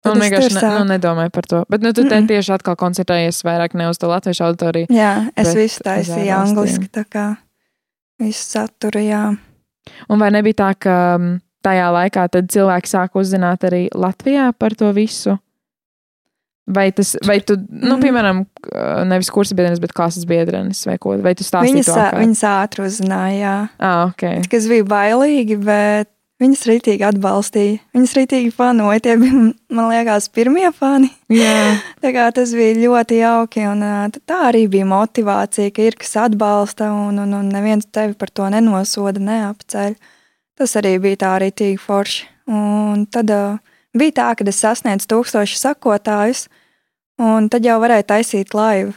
Tad Un es vienkārši ne, nu, nedomāju par to. Bet nu, tu te Mm-mm. tieši atkal koncentrējies vairāk ne uz to latviešu auditoriju. Jā, es visu taisīju angliski, tā kā visu saturu, jā. Un vai nebija tā, ka mm, tajā laikā tad cilvēki sāka uzzināt arī Latvijā par to visu? Vai tas, vai tu, nu, Mhm. piemēram, nevis kursa biedrenis, bet klases biedrenis vai ko? Vai tu stāstīji Viņas, viņas ātri uzzināja, jā. Ah, ok. kas bija bailīgi, bet viņas rītīgi atbalstīja. Viņas rītīgi fanoja. Tie bija, man liekas, pirmie fani. Tas bija ļoti jauki. Un, tā arī bija motivācija, ka ir kas atbalsta un, un, un neviens tevi par to nenosoda, neapceļ. Tas arī bija tā arī tīk forši. Un tad ā, bija tā, ka es sasniedzu tūkstošu sakotājus, un tad jau varēja taisīt laivu.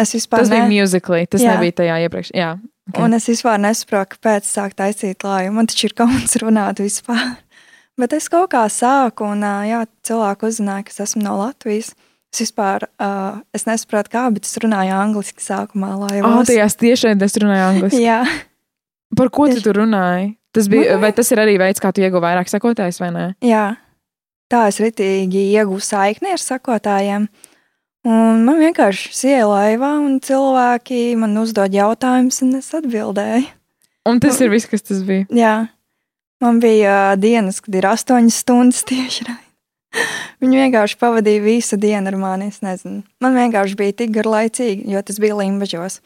Es vispār tas bija ne- musically, tas Jā. nebija tajā iepriekš. Jā, ok. Un es vispār nesaprotu, kāpēc sāk taisīt lāju. Man taču ir kauns runāt vispār. Bet es kaut kā sāku, un jā, cilvēki uzzināja, ka es esmu no Latvijas. Es vispār uh, es nesaprotu, kā, bet es runāju angliski sākumā. Oh, tajās tiešām es runāju angliski. Jā, Par ko tu Tieši- tur runāji? Tas bija, Nu, vai tas ir arī veids, kā tu ieguvi vairāk sekotājus, vai ne? jā. Tā es ritīgi iegūstu saikni ar sakotājiem. Un man vienkārši ienāca laivā, un cilvēki man uzdod jautājumus, un es atbildēju. Un tas ir viss, kas tas bija. Jā, man bija dienas, kad ir astoņas stundas tieši raidījums. Viņi vienkārši pavadīja visu dienu ar mani. Es nezinu. Man vienkārši bija tik garlaicīgi, jo tas bija Limbaģos.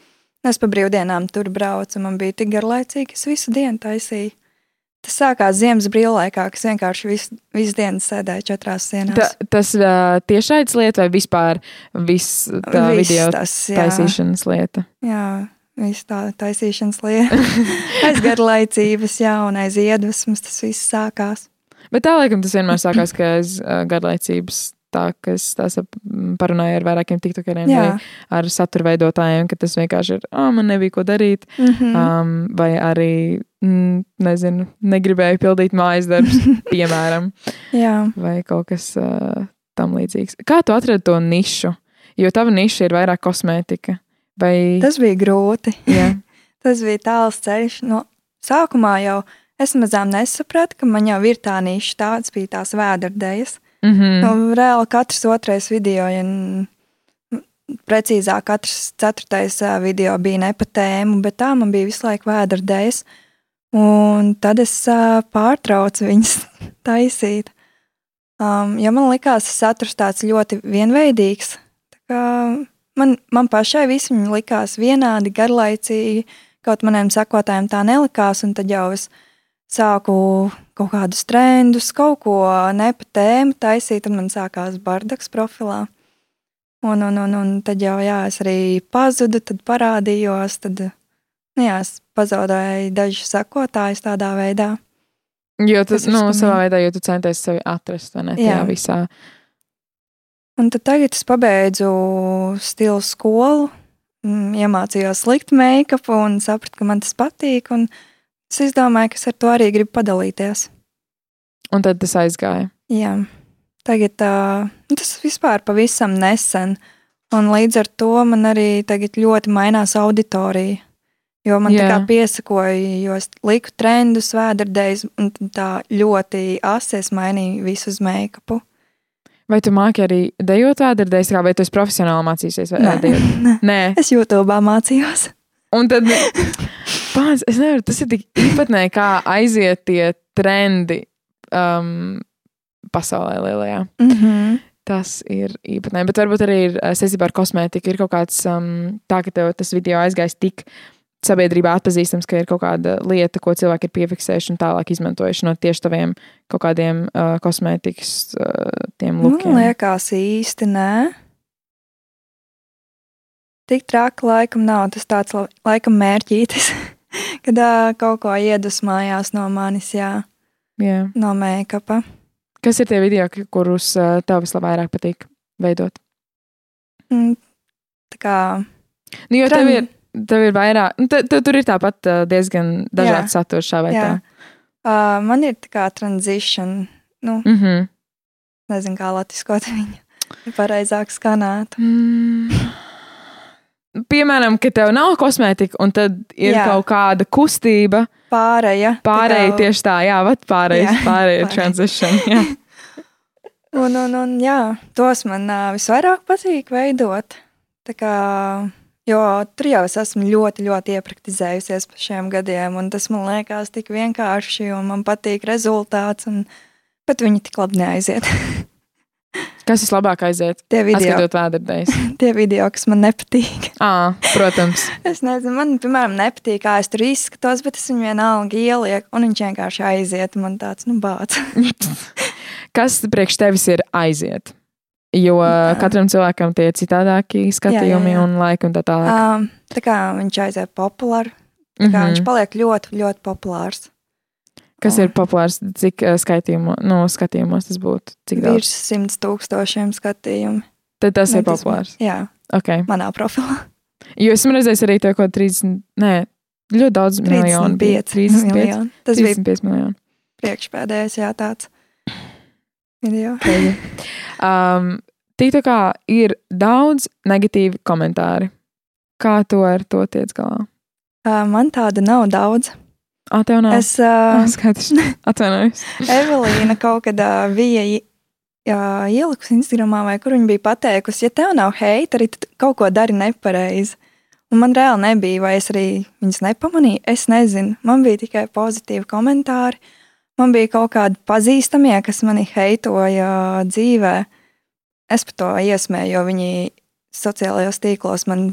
Es pa brīvdienām tur braucu, un man bija tik garlaicīgi, es visu dienu taisīju. Tas sākās ziemas brīvlaikā, kas vienkārši visu, visu dienu sēdēja četrās sienās. Ta, tas uh, tiešais lieta vai vispār viss tā Viss video tas, jā. taisīšanas lieta? Jā, viss tā taisīšanas lieta. aiz garlaicības, jā, un aiz iedvesmas tas viss sākās. Bet tā laikam tas vienmēr sākās, ka aiz uh, garlaicības tā, kas tās ap- m, parunāja ar vairākiem tiktokeriem Jā. vai ar satura veidotājiem, ka tas vienkārši ir, ah, man nebija ko darīt, Mm -hmm. um, vai arī, mm, nezinu, negribēju pildīt mājas darbus, piemēram. jā. vai kaut kas uh, tam līdzīgs. Kā tu atradi to nišu? Jo tava niša ir vairāk kosmētika. Vai Tas bija grūti. jā, Tas bija tāls ceļš. No sākumā jau es mazām nesapratu, ka man jau ir tā niša, tādas bija tās vēderdējas. Mm -hmm. Nu, reāli katrs otrais video, ja precīzāk, katrs ceturtais video bija ne pa tēmu, bet tā man bija visu laiku vēderdējas. Un tad es pārtraucu viņas taisīt. Um, jo man likās, ka saturs tāds ļoti vienveidīgs. Tā kā Man, man pašai viss viņa likās vienādi, garlaicīgi. Kaut maniem sekotājiem tā nelikās, un tad jau es sāku kaut kādus trendus, kaut ko ne pa tēmu taisīt, tad man sākās bardaks profilā. Un, un, un, un tad jau jā, es arī pazudu, tad parādījos, tad nu, jā, es pazaudēju dažus sekotājus tādā veidā. Jo tas, Tas nu, skumji. savā veidā, jo tu centies sevi atrast, vai ne? Jā. visā. Un tad tagad es pabeidzu stilu skolu. mm, iemācījos likt make-up un sapratu, ka man tas patīk. Es izdomāju, ka ar to arī gribu padalīties. Un tad tas aizgāja. Jā, tagad uh, tas vispār pavisam nesen. Un līdz ar to man arī ļoti mainās auditorija. Jo man Jā. tā kā piesakoja, jo es liku trendus, vēderdēs, un tā ļoti asies mainīju visu uz make-upu. Vai tu māki arī dejot vēderdēs, vai tu esi profesionāli mācīsies? Vai, Nē. Nē. Nē. Es YouTube mācījos. Un tad, pāns, es nevaru, tas ir tik īpatnēji, kā aiziet tie trendi um, pasaulē lielajā. Mm -hmm. Tas ir īpatnēji, bet varbūt arī ir saistībā ar kosmētiku. Ir kaut kāds um, tā, ka tev tas video aizgājis tik sabiedrībā atpazīstams, ka ir kaut kāda lieta, ko cilvēki ir piefiksējuši un tālāk izmantojuši no tieši taviem kaut kādiem uh, kosmētikas uh, tiem Man lukiem. liekas, īsti nē. Tik traki laikam nav. Tas tāds la- laikam mērķītis, kad ā, kaut ko iedvesmājās no manis, jā, Jā. no make-upa. Kas ir tie video, kurus uh, tev visvairāk patīk veidot? Mm, Tā kā Nu, jo tev Trend- ir, tev ir vairāk, nu, te, te, tur ir tāpat uh, diezgan dažāds saturs šā vai Jā. tā. uh, man ir tā kā transition, nu, Mm -hmm. nezinu, kā latviskot viņu pareizāk skanētu. mm. Piemēram, ka tev nav kosmētika, un tad ir jā. Kaut kāda kustība, Pārēja. tā pārējai kā- tieši tā, jā, vat pārējais, Jā, pārējai pārēj. transition. Jā. Un, un, un jā, tos man uh, visvairāk patīk veidot. Tā kā, jo tur jau es esmu ļoti, ļoti iepraktizējusies pa šiem gadiem, un tas man liekas tik vienkārši, un man patīk rezultāts, un, bet viņi tik labi neaiziet. Kas vislabāk aiziet? tie, video, tie video, kas man nepatīk. Ā, protams. Es nezinu, man, piemēram, nepatīk, kā es tur izskatos, bet es viņu vienalga ielieku, un viņš vienkārši aiziet. Man tāds, nu, bāts. Kas priekš tevis ir aiziet? Jo Jā. katram cilvēkam tie ir citādāki skatījumi jā. un laika un tā tālāk. Um, tā kā viņš aiziet populāri, tā kā Mhm. viņš paliek ļoti, ļoti populārs. Kas ir populārs, cik uh, skaitījumos, no skatījumos tas būtu? Cik daudz? Virs simts tūkstošiem skatījumu. Tad tas Nu, ir populārs. Jā, Okay. manā profilā. Jo esmu redzējis arī to, ko 30, nē, ļoti daudz miljonu. bija. 35 miljoni. Tas bija 35 miljoni. priekšpēdējais, jā, tāds video. Um, TikTokā ir daudz negatīvu komentāru. Kā tu ar to tiec galā? Uh, man tāda nav daudz. Nav. Es, uh, skaidrs. Atvainojos. Evelīna kaut kad uh, bija jā, ielikusi Instagramā, vai kur viņa bija pateikusi, ja tev nav heiteri, tad kaut ko dari nepareizi. Un man reāli nebija, vai es arī viņas nepamanīju. Es nezinu, man bija tikai pozitīvi komentāri. Man bija kaut kādi pazīstamie, kas mani heitoja dzīvē. Es par to iesmēju, jo viņi sociālajos tīklos man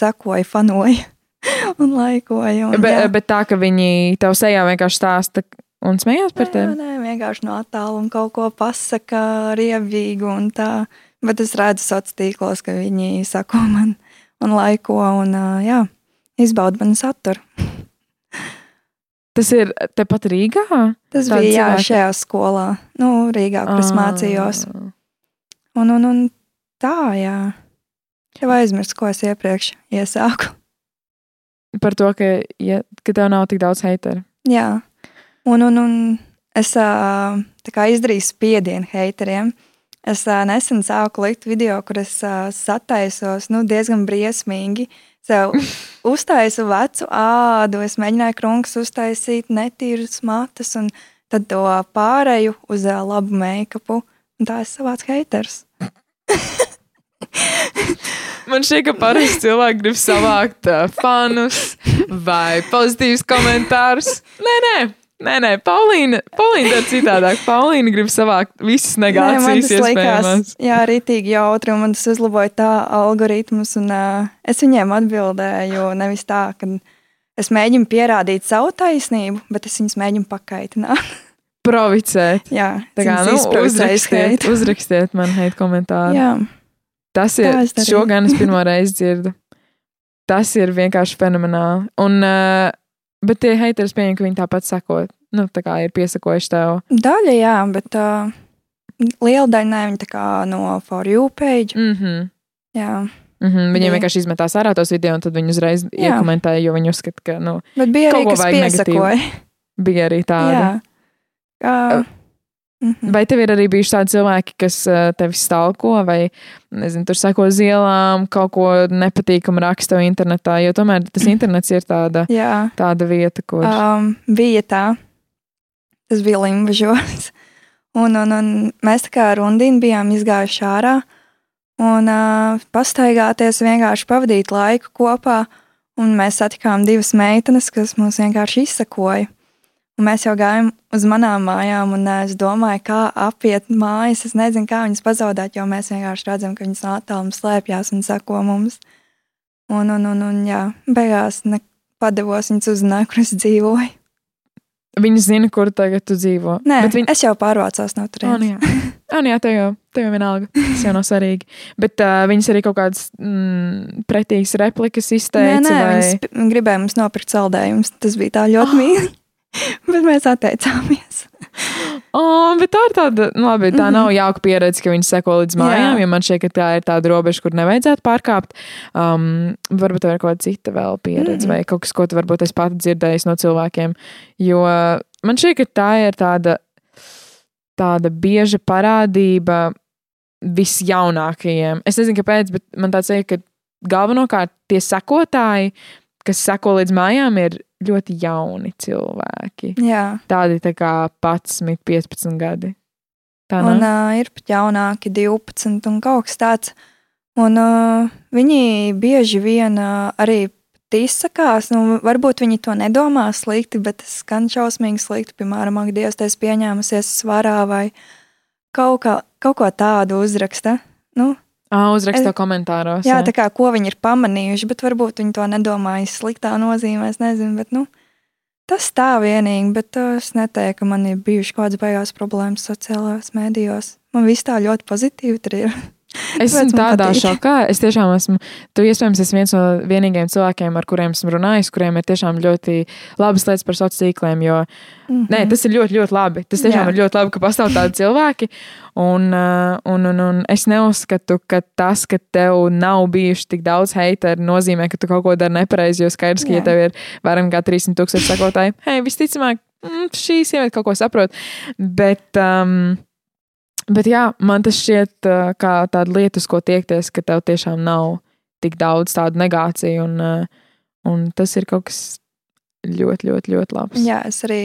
sekoja, fanoja un laikoja. Un, Bet, jā. bet tā, ka viņi tev sejā vienkārši stāsta un smējās par Nē, tevi. nē, vienkārši no attāluma kaut ko pasakā, riebīgu un tā. Bet es redzu sociālos tīklos, ka viņi sako man un laiko un jā, izbauda manu saturu. Tas ir tepat Rīgā? Tas Tādi bija jā, cilvēki? šajā skolā, nu, Rīgā, kur es mācījos. Ah. Un, un, un tā, jā. Jau aizmirsu, ko es iepriekš iesāku. Par to, ka, ja, ka tev nav tik daudz heiteru. Jā, un, un, un es izdarīju spiedienu haiteriem. Es nesen sāku likt video, kur es sataisos nu, diezgan briesmīgi. Sev uztaisu vecu ādu, es mēģināju krunkas uztaisīt, netīras matus, un tad to pārēju uz labu make-upu. Un tā es savācu haters. Man šķiet, ka parasti cilvēki grib savākt uh, fanus vai pozitīvus komentārus. Nē, nē, nē, nē Paulīna, Paulīna ir citādāk. Paulīna grib savākt visas Nē, negācijas, tas likās, jā, rītīgi jautri, un man tas uzlaboja tā algoritmus, un uh, es viņiem atbildēju nevis tā, ka es mēģinu pierādīt savu taisnību, bet es viņus mēģinu pakaitināt. Provocēt. jā, Tā kā, nu, uzrakstiet, uzrakstiet man hate komentāru. Jā, Tas ir, Tā es pirmo reizi dzirdu. Tas ir vienkārši fenomenāli. Un, uh, bet tie haters pieņem, ka viņi tāpat sako, nu, tā kā ir piesakojuši tev. daļa, jā, bet uh, liela daļa nē, viņa tā kā no For You page. Mhm. Jā, Mm -hmm, viņiem vienkārši izmetās ārā tos video, un tad viņi uzreiz Jā. iekomentēja, jo viņi uzskata, ka nu, Bet bija arī kas piesakoja. bija arī tāda. Jā. Kā, mhm. Vai tev ir arī bijuši tādi cilvēki, kas uh, tevi stalko vai, nezinu, tur sako zielām, kaut ko nepatīkamu raksta internetā, jo tomēr tas internets ir tāda, Jā. tāda vieta, kur. Um, bija tā, tas bija Limbažos. Un, un, un mēs tā kā ar Undīnu bijām izgājuši ārā un uh, pastaigāties, vienkārši pavadīt laiku kopā. Un mēs satikām divas meitenes, kas mums vienkārši izsakoja. Un mēs jau gājām uz manām mājām, un es domāju, kā apiet mājas. Es nezinu, kā viņas pazaudēt, jo mēs vienkārši redzam, ka viņas no attāluma slēpjas un sako mums. Un, un, un, un jā, beigās padevos viņas uzzināja, kur es dzīvoju. Viņi zina, kur tagad tu dzīvo. Nē, Bet viņi, es jau pārvācos no Oh, nu turienes. jā, oh, nu jā tev, jau, tev jau vienalga. Tas jau nav svarīgi. Bet uh, viņas arī kaut kādas mm, pretīgas replikas Nē, izteica. nē, vai... viņas gribēja mums nopirkt saldējumus. Tas bija tā ļoti oh. mīļi. Bet mēs atteicāmies. Oh, bet tā ir tāda, nu, labi, tā nav jauka pieredze, ka viņi seko līdz mājām. Jā. Jo man šķiet, ka tā ir tāda robeža, kur nevajadzētu pārkāpt. Um, varbūt tā ir kaut kāda cita vēl pieredze, Mhm. vai kaut kas, ko tu varbūt esi pati dzirdējis no cilvēkiem. Jo man šķiet, ka tā ir tāda, tāda bieža parādība visjaunākajiem. Es nezinu, kāpēc, bet man tāds ir, ka galvenokārt tie sekotāji, kas seko līdz mājām, ir ļoti jauni cilvēki. Jā, Tādi tā kā 11, 15 gadi. Tā un nav. uh, ir pat jaunāki, 12 un kaut kas tāds. Un uh, viņi bieži vien uh, arī izsakās. Nu, varbūt viņi to nedomā slikti, bet tas skan šausmīgi slikti. Piemēram, ak, Dievs, es pieņēmusies svarā vai kaut, kā, kaut ko tādu uzraksta. Nu, Ah, uzrakst to es- komentāros. Jā, tā kā ko viņi ir pamanījuši, bet varbūt viņi to nedomāja sliktā nozīmē. Es nezinu, bet nu, tas tā vienīgi. Bet uh, es neteiktu, ka man ir bijušas kaut kādas beigās problēmas sociālajos mēdījos. Man viss tā ļoti pozitīvi ir. Es esmu tādā patīk. šokā. Es tiešām esmu. Tu iespējams esi viens no vienīgajiem cilvēkiem, ar kuriem esmu runājis, kuriem ir tiešām ļoti labas lietas par sociāliem tīkliem. Jo Mm Nē, tas ir ļoti, ļoti labi. Tas tiešām Jā. ir ļoti labi, ka pastāv tādi cilvēki. Un, un, un, un es neuzskatu, ka tas, ka tev nav bijuši tik daudz heiteru, nozīmē, ka tu kaut ko dari nepareizi. Jo skaidrs, ka, ja Jā. tev ir vairāk nekā 300 tūkstoši sekotāji, hei, visticamāk, mm, šī sieviete kaut ko saprot. Bet, um, bet jā, man tas šķiet kā tāda lieta, uz ko tiekties, ka tev tiešām nav tik daudz tādu negāciju. Un, un tas ir kaut kas ļoti, ļoti, ļoti labs. Jā, es arī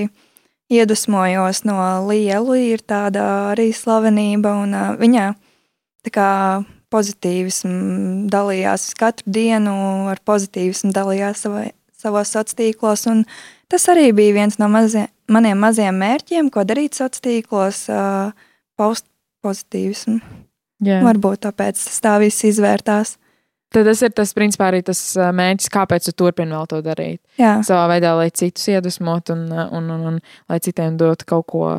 iedvesmojos no Lielu. Ir tāda arī slavenība, un viņa tā kā pozitīvismu dalījās katru dienu, ar pozitīvismu dalījās savai, savos sociālos tīklos. Tas arī bija viens no mazie, maniem mazajiem mērķiem, ko darīt sociālos tīklos, uh, paust pozitīvismu. Jā. Varbūt tāpēc tas tā viss izvērtās. Tad tas ir tas, principā, arī tas mērķis, kāpēc tu turpini vēl to darīt. Jā, Savā veidā, lai citus iedvesmotu un, un, un, un lai citiem dotu kaut ko,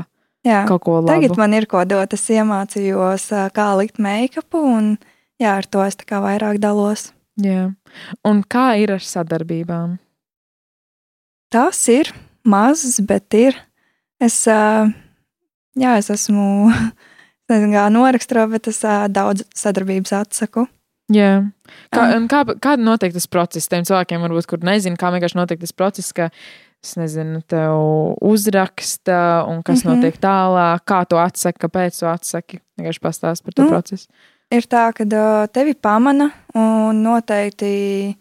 jā. kaut ko labu. Tagad man ir ko dot. Es iemācījos, kā likt make-upu, un jā, ar to es vairāk dalos. Jā. Un kā ir ar sadarbībām? Tas ir mazs, bet ir. Es, jā, es esmu, es nezinu, kā noraksturo, bet es ā, daudz sadarbības atsaku. Jā. Kā, un kā, kāda notiek tas process? Tiem cilvēkiem, varbūt, kur nezinu, kā vienkārši notiek tas process, ka, es nezinu, tev uzraksta un kas mm. -hmm. notiek tālāk, kā to atsaki, kāpēc to atsaki. Vienkārši pastāst par to Nu, procesu. Ir tā, ka tevi pamana un noteikti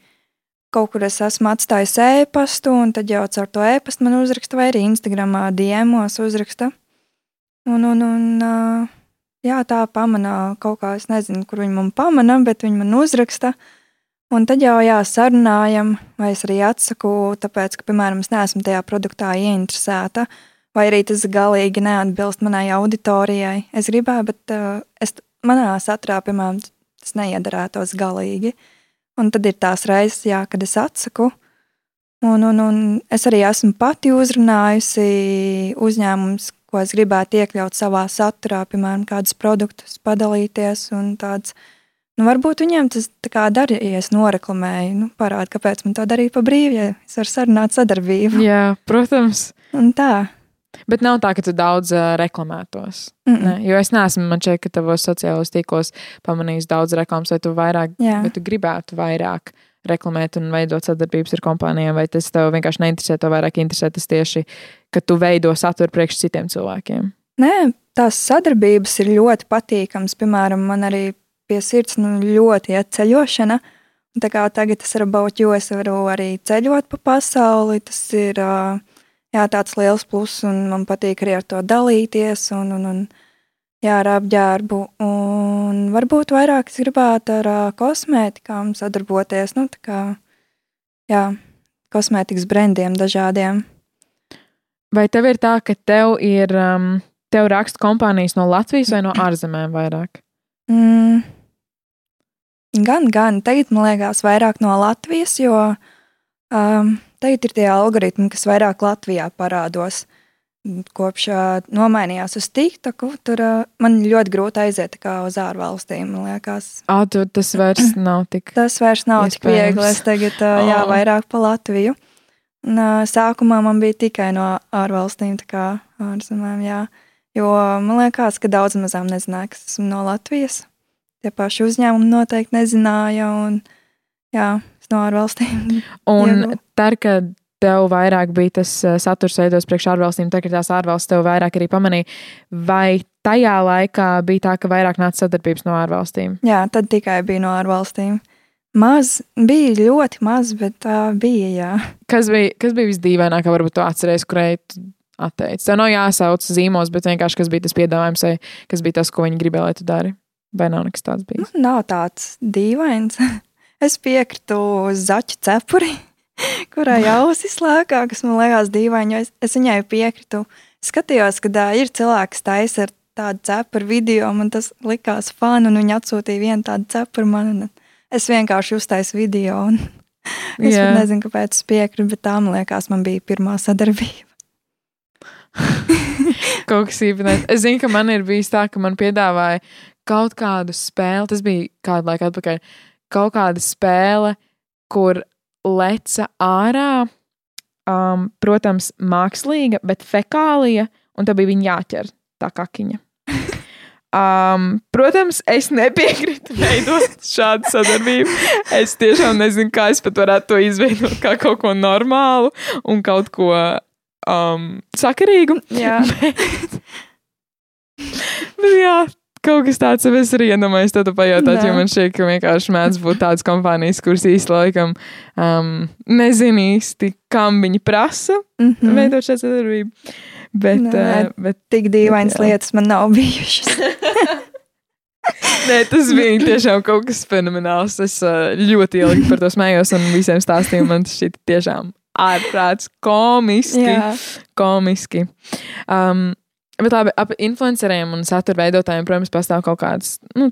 kaut kur es esmu atstājis e-pastu, un tad jau caur to e-pastu man uzraksta, vai arī Instagramā diemos uzraksta. Un, un, un ā, jā, tā pamana kaut kā, es nezinu, kur viņi man pamana, bet viņi man uzraksta. Un tad jau jā, sarunājam, vai es arī atsaku, tāpēc, ka, piemēram, es neesmu tajā produktā ieinteresēta, vai arī tas galīgi neatbilst manai auditorijai. Es gribēju, bet uh, es, manā saturā, piemēram, tas neiedarētos galīgi. Un tad ir tās reizes, jā, kad es atsaku. Un, un, un es arī esmu pati uzrunājusi uzņēmumus, ko es gribētu iekļaut savā saturā, piemēram, kādus produktus padalīties. un Tāds, nu, varbūt viņiem tas tā kā darīja, ja es noreklamēju, nu, parāda, kāpēc man to darīt pa brīvu, ja es varu sarunāt sadarbību. Jā, protams. Un tā. Bet nav tā, ka tu daudz uh, reklamētos. Mm -mm. Ne? Jo es neesmu, man šeit, ka tavos sociālos tīklos pamanījis daudz reklāmas, vai tu vairāk, Jā. vai tu gribētu vairāk reklamēt un veidot sadarbības ar kompānijām, vai tas tev vienkārši neinteresē, tev vairāk interesē tas tieši, ka tu veido saturu priekš citiem cilvēkiem. Nē, tās sadarbības ir ļoti patīkamas. Piemēram, man arī pie sirds nu, ļoti iet ceļošana. Tā kā tagad es varu būt, jo es varu arī ceļot pa pasauli. Tas ir jā, tāds liels pluss, un man patīk arī ar to dalīties. Un, un, un, jā, ar apģērbu. Un varbūt vairāk es gribētu ar ā, kosmētikām sadarboties. Nu, tā kā, jā, kosmētikas brendiem dažādiem. Vai tev ir tā, ka tev ir, um, tev raksta kompānijas no Latvijas vai no ārzemēm vairāk? Mm. Gan, gan. Tagad man liekas, vairāk no Latvijas, jo um, tagad ir tie algoritmi, kas vairāk Latvijā parādos. Kopš nomainījās uz TikToku, tur man ļoti grūti aiziet uz ārvalstīm. Man liekas, Ā, tu, tas vairs nav tik. tas vairs nav tik Iespējams. viegli. Es tagad uh, jā, Oh. vairāk pa Latviju. Un, sākumā man bija tikai no ārvalstīm, tā kā ārzemēm. Jā. Jo man liekas, ka daudz mazām nezināja, kas esmu no Latvijas. Tie paši uzņēmumi noteikti nezināja. Un, jā, es no ārvalstīm. Un tad, kad tev vairāk bija tas uh, saturs veidos priekš ārvalstīm, tad, kad tās ārvalstis tev vairāk arī pamanīja, vai tajā laikā bija tā, ka vairāk nāca sadarbības no ārvalstīm? Jā, tad tikai bija no ārvalstīm. Maz, bija ļoti maz, bet tā bija. Jā. Kas bija, kas bija visdīvainākā, varbūt tu atceries, kurai tu atteici? Tev nav jāsauc zīmos, bet vienkārši kas bija tas piedāvājums, vai kas bija tas, ko viņi gribēja, lai tu dari? Vai nav nekas tāds bijis? Nu, nav tāds dīvains. Es piekritu zaķu cepuri, kurai ausis lēkā, kas man liekas dīvaini. jo Es, es viņai piekritu. Skatījos, ka ā, ir cilvēks, taisa ar tādu cepuru video, man tas likās fani, un viņi atsūtīja vienu tādu cepuru man. un Es vienkārši uztaisu video. un Es Jā. pat nezinu, kāpēc es piekrītu, bet tā man liekas, man bija pirmā sadarbība. Kaut kas īpatnējs. Es zinu, ka man ir bijis tā, ka man piedāvāja kaut kādu spēli. Tas bija kādu laiku atpakaļ. Kaut kāda spēle, kur leca ārā, um, protams, mākslīga, bet fekālija, un tā bija viņa jāķer tā kakiņa. Um, protams, es nepiekrītu veidot šādu sadarbību. Es tiešām nezinu, kā es pat varētu to izveidot kā kaut ko normālu un kaut ko um, sakarīgu. Jā, Bet jā, kaut kas tāds jau es arī iedomājos, tad pajautāt, jo man šķiet, ka vienkārši mēdz būt tādas kompānijas, kuras īsti laikam um, nezinu īsti, kam viņi prasa mm mm. -hmm. veidot šādu sadarbību. Bet, Nē. uh, bet tik dīvainas lietas man nav bijušas. nē, tas bija tiešām kaut kas fenomenāls. Es uh, ļoti ilgi par to smējos un visiem stāstīju. Man tas šķiet tiešām ārprāts, komiski. Jā. komiski. Um, bet labi, ap influenceriem un satura veidotājiem, protams, pastāv kaut kādas. Nu,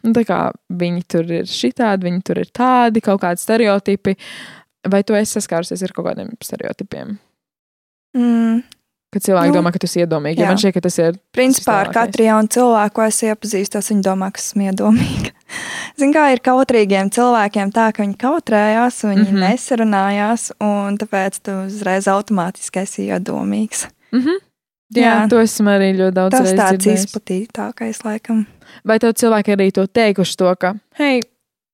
nu, tā kā viņi tur ir šitādi, viņi tur ir tādi, kaut kādi stereotipi. Vai tu esi saskārusies ar kaut kādiem stereotipiem? Mm, Kad cilvēki Nu, domā, ka tas ir iedomīgi, jo jā. man šķiet, ka tas ir. Principā ar katru jaunu cilvēku, ko es iepazīstu, viņi domā, ka esmu iedomīga. Ziniet, kā ir kautrīgiem cilvēkiem, tā ka viņi kautrējās, viņi mm. -hmm. nesarunājās, un tāpēc tu uzreiz automātiski esi iedomīgs. Mm -hmm. Jā, Jā. to esmu arī ļoti daudz Tas reizes tāds dzirdējis. izplatītākais, laikam. Vai tev cilvēki arī to teikuši, to, ka, hei,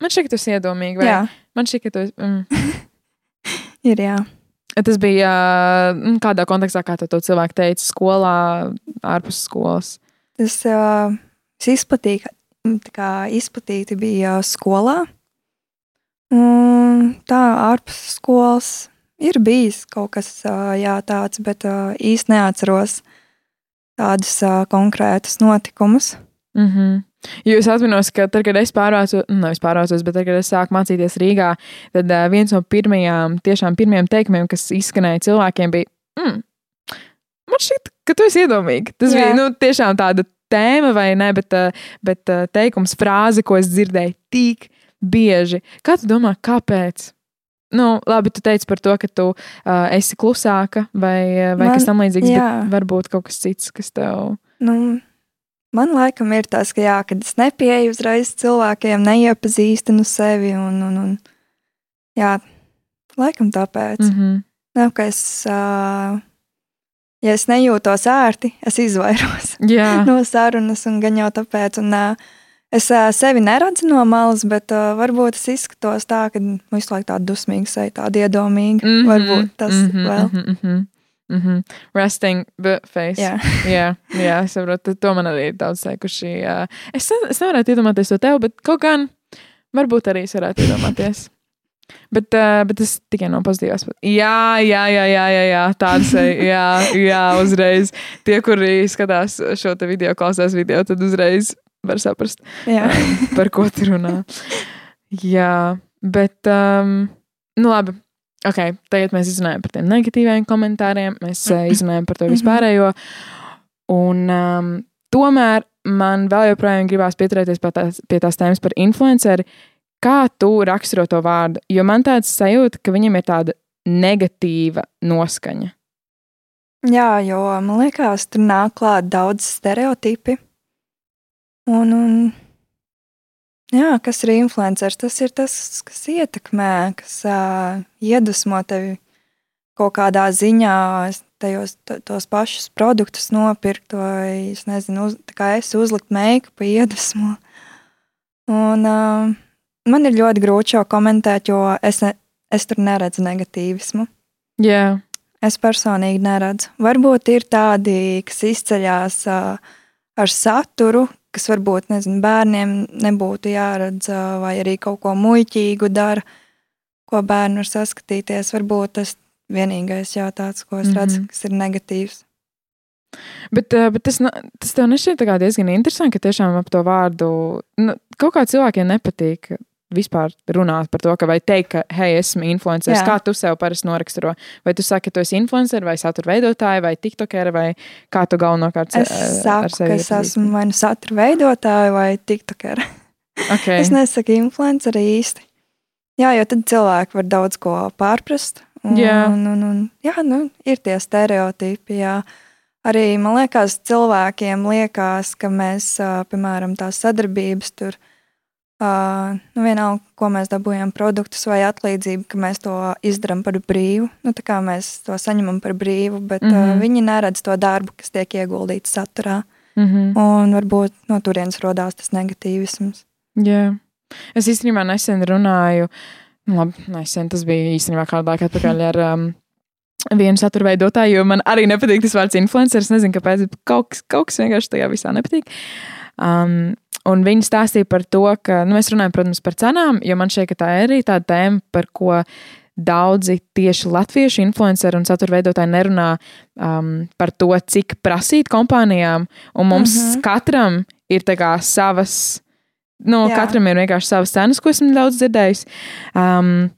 man šķiet, ka tu esi iedomīgi, vai Jā, man šķiet, ka tu esi. Mm. ir jā. Tas bija mm, kādā kontekstā, kā to cilvēku teica, skolā, ārpus skolas. Tas uh, izplatīja, tā kā izplatīti bija skolā. Un tā ārpus skolas ir bijis kaut kas jā, tāds, bet īsti neatceros tādus konkrētus notikumus. Mm -hmm. Jo es atceros, ka tad, kad es pārvācos, nu, nevis pārvācos, bet tad, kad es sāku mācīties Rīgā, tad uh, viens no pirmajām, tiešām pirmajiem teikumiem, kas izskanēja cilvēkiem, bija, mm, man šķiet, ka tu esi iedomīgi. Tas. Jā. bija nu, tiešām tāda tēma, vai ne, bet, uh, bet uh, teikums, frāze, ko es dzirdēju tik bieži. Kā tu domā, kāpēc? Nu, labi, tu teici par to, ka tu uh, esi klusāka vai, uh, vai Man- kas tam līdzīgs, jā. bet varbūt kaut kas cits, kas tev. Nu, man laikam ir tas, ka jā, kad es nepieeju uzreiz cilvēkiem, neiepazīstinu sevi. Un, un, un, jā, laikam tāpēc. Mm. Mm -hmm. Nav, ka es uh, ja es nejūtos ērti, es izvairos no sarunas, un gan jau tāpēc. Un, uh, es uh, sevi neredzu no malas, bet uh, varbūt es izskatos tā, ka visu laiku tāda dusmīga seja, tāda iedomīga. Mm -hmm. Varbūt tas mm -hmm, vēl. Mm -hmm. Mm -hmm. Resting the face. Jā. jā, jā, es saprotu. To man arī ir daudz teikuši. Jā. Es, es nevarētu iedomāties to tev, bet kaut gan varbūt arī es varētu iedomāties. Bet, uh, bet tas tikai no pozitīvās. Jā, jā, jā, jā, jā, jā tāds jā, jā, uzreiz. Tie, kuri skatās šo video, klausās video, tad uzreiz var saprast, um, par ko tu runā. Jā, bet, um, nu labi. Okay, tagad mēs izrunājam par tiem negatīviem komentāriem, mēs uh, izrunājam par to vispārējo. Un um, tomēr man vēl joprojām gribās pieturēties pie tās, pie tās tēmas par influenceri. Kā tu raksturo to vārdu? Jo man tāds sajūta, ka viņam ir tāda negatīva noskaņa. Jā, jo man liekas, tur nāk klāt daudz stereotipi. Un, un jā, kas ir influenceris? Tas ir tas, kas ietekmē, kas uh, iedvesmo tevi kaut kādā ziņā, tajos, tos pašus produktus nopirkt, vai es nezinu, uz, kā es uzlikt make-upu, iedvesmo. Un uh, man ir ļoti grūti šo komentēt, jo es, ne, es tur neredzu negatīvismu. Jā, Es personīgi neredzu. Varbūt ir tādi, kas izceļas uh, ar saturu, kas varbūt nezinu, bērniem nebūtu jāredz, vai arī kaut ko muļķīgu dara, ko bērni var saskatīties. Varbūt tas vienīgais jau tāds, ko es redzu, Mhm. kas ir negatīvs. bet, bet tas, tas tev nešķiet diezgan interesanti, ka tiešām ap to vārdu nu, kaut kā cilvēkiem nepatīk. Vispār runāt par to, ka vai teikt, ka, hei, esmu influenceris. Kā tu sev parasti noraksturo? Vai tu saki, ka tu esi influenceris, vai satura veidotāja, vai tiktokeri, vai kā tu galvenokārt Es saku, ka es esmu vai nu satura veidotāja vai tiktokera. Okay. Es nesaku influenceri īsti. Jā, jo tad cilvēki var daudz ko pārprast. Un, Jā. un, un, un, jā, nu, ir tie stereotipi. Jā. Arī man liekas, cilvēkiem liekas, ka mēs, piemēram, tās sadarbības tur, ā, nu, vienalga, ko mēs dabūjam, produktus vai atlīdzību, ka mēs to izdarām par brīvu. Nu, tā kā mēs to saņemam par brīvu, bet mm. -hmm. viņi neredz to darbu, kas tiek ieguldīts saturā. Mm -hmm. Un varbūt no turienes radās tas negatīvisms. Jā. Es īstenībā nesen runāju, nu, labi, nesen tas bija īstenībā kādu laiku atpakaļ ar um, vienu satura veidotāju, jo man arī nepatīk tas vārds influenceris. Nezinu, kāpēc, bet kaut, kaut kas vienkārši tajā visā nepatīk. Um, un viņi stāstīja par to, ka nu, mēs runājam, protams, par cenām, jo man šķiet, ka tā ir arī tāda tēma, par ko daudzi tieši latviešu influenceri un satura veidotāji nerunā um, par to, cik prasīt kompānijām. Un mums Mhm. katram ir tā savas. Nu, Jā. katram ir vienkārši savas cenas, ko esmu daudz dzirdējis. Um,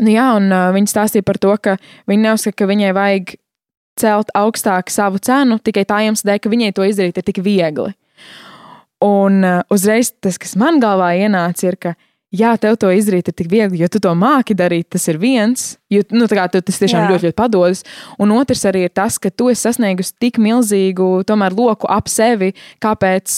nu, jā, un uh, viņi stāstīja par to, ka viņi neuzskata, ka viņai vajag celt augstāk savu cenu tikai tā iemesla dēļ, ka viņai to izdarīt ir tik viegli. Un uh, uzreiz tas, kas man galvā ienāca, ir, ka jā, tev to izdarīt ir tik viegli, jo tu to māki darīt, tas ir viens. Jo, nu, kā tev tas tiešām Jā. ļoti, ļoti padodas. Un otrs arī ir tas, ka tu esi sasniegusi tik milzīgu tomēr, loku ap sevi, kāpēc.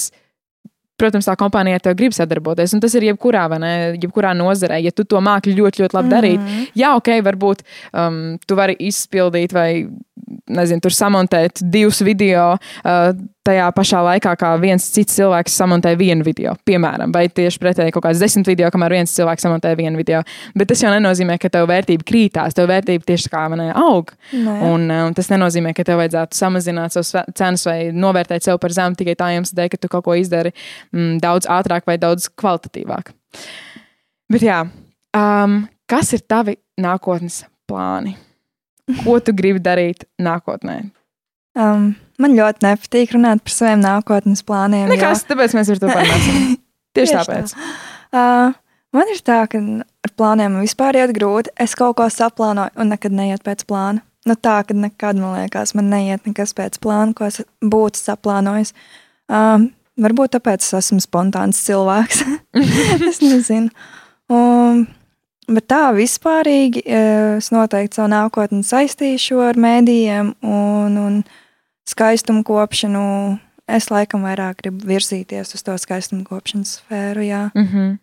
Protams, tā kompānija ar tevi grib sadarboties, un tas ir jebkurā, ne, jebkurā nozarē. Ja tu to māki ļoti, ļoti labi darīt, Mhm. jā, ok, varbūt um, tu vari izpildīt vai, nezinu, tur samontēt divus video uh, tajā pašā laikā, kā viens cits cilvēks samontē vienu video, piemēram, vai tieši pretēji kaut kāds desmit video, kamēr viens cilvēks samontē vienu video. Bet tas jau nenozīmē, ka tev vērtība krītās, tev vērtība tieši kā man aug. Nē. Un, uh, un tas nenozīmē, ka tev vajadzētu samazināt savus cenas vai novērtēt sev par zemu tikai tā iemesla dēļ, ka tu kaut ko izdari mm, daudz ātrāk vai daudz kvalitatīvāk. Bet jā, um, kas ir tavi nākotnes plāni? Ko tu gribi darīt nākotnē? Um, man ļoti nepatīk runāt par saviem nākotnes plāniem. Nekas, tāpēc mēs par to parunāsim. Tieši tāpēc. Tā. Uh, man ir tā, ka ar plāniem vispār iet grūti. Es kaut ko saplānoju un nekad neiet pēc plāna. Nu, tā, ka nekad man liekas, man neiet nekas pēc plāna, ko es būtu saplānojis. Um, varbūt tāpēc es esmu spontāns cilvēks. es nezinu. Um, bet tā vispārīgi eh, es noteikti savu nākotni saistīšu ar mēdījiem un, un skaistumu kopšanu. Es laikam vairāk gribu virzīties uz to skaistumu kopšanas sfēru. Jā. Mm -hmm.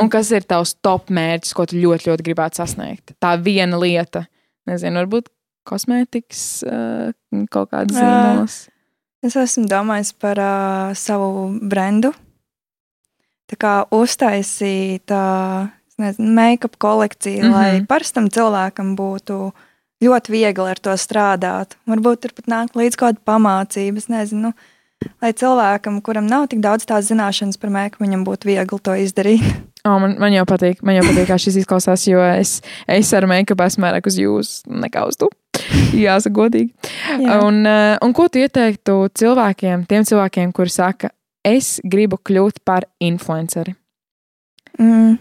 Un kas ir tavs top mērķis, ko tu ļoti, ļoti gribētu sasniegt? Tā viena lieta, nezinu, varbūt kosmētikas uh, kaut kādas zīmolas? Es esmu domājis par uh, savu brendu. Tā kā uztaisīt uh, make-up kolekciju, mm -hmm. lai parastam cilvēkam būtu ļoti viegli ar to strādāt. Varbūt tur pat nāk līdz kaut kāda pamācība. Es nezinu, nu, lai cilvēkam, kuram nav tik daudz tās zināšanas par make-up, viņam būtu viegli to izdarīt. Oh, man, man jau patīk, man jau patīk, kā šis izklausās, jo es, es ar make-up esmu vairāk uz jūs nekā uz tu. Jāsaka, godīgi. Jā. Un, eh, un ko tu ieteiktu cilvēkiem, tiem cilvēkiem, kuri saka, es gribu kļūt par influenceri? Mm,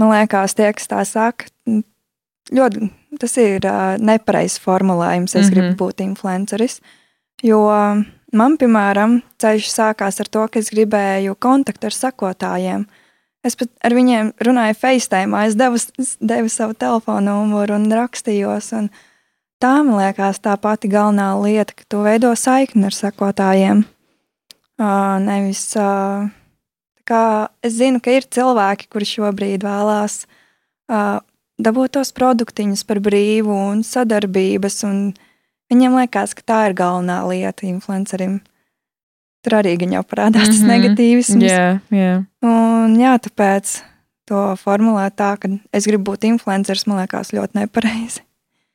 man liekas, tie, kas tā saka, ļoti tas ir uh, nepareizs formulējums. Es mm -hmm. gribu būt influenceris. Jo man, piemēram, ceļš sākās ar to, ka es gribēju kontaktu ar sakotājiem. Es pat ar viņiem runāju FaceTime, es devu, devu savu telefonu numuru un rakstījos. Un tā man liekas tā pati galvenā lieta, ka tu veido saikni ar sakotājiem. Uh, nevis, uh, kā, es zinu, ka ir cilvēki, kuri šobrīd vēlās uh, dabūt tos produktiņus par brīvu un sadarbības, un viņiem liekas, ka tā ir galvenā lieta influencerim. Tur arī gan jau parādās mm -hmm. tas negatīvisms. Yeah, yeah. Un jā, tāpēc to formulēt tā, ka es gribu būt influenceris, man liekas ļoti nepareizi.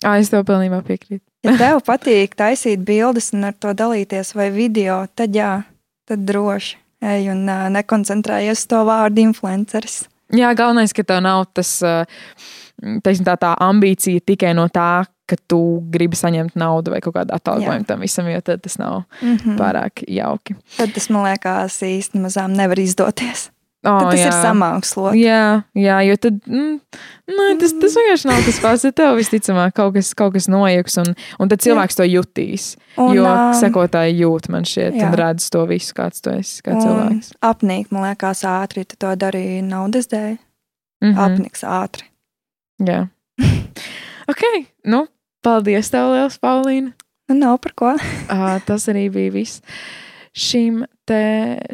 À, es tev pilnībā piekrītu. ja tev patīk taisīt bildes un ar to dalīties vai video, tad jā, tad droši ej un nekoncentrējies to vārdu influenceris. Jā, galvenais, ka tev nav tas, teiksim, tā, tā ambīcija tikai no tā, ka tu gribi saņemt naudu vai kaut kādu atalgojumu tam visam, jo tad tas nav mm -hmm. pārāk jauki. Tad tas man liekas mazām nevar izdoties. Oh, tad tas jā. ir samākslots. Jā, jā, jo tad mm, nē, tas, tas vienkārši nav tas pats. Tev visticamāk kaut kas, kaut kas noieks, un, un tad cilvēks jā. to jutīs. Un, jo um, sekotāji jūt man šeit jā. un redz to visu, kāds tu esi, kā cilvēks. Apnīk, man liekas, ātri. Tu to darīji naudas dēļ. Mm -hmm. Apniks ātri. Jā. ok, nu, Paldies, tev liels, Paulīna! Nu, nav par ko. uh, tas arī bija viss šim te,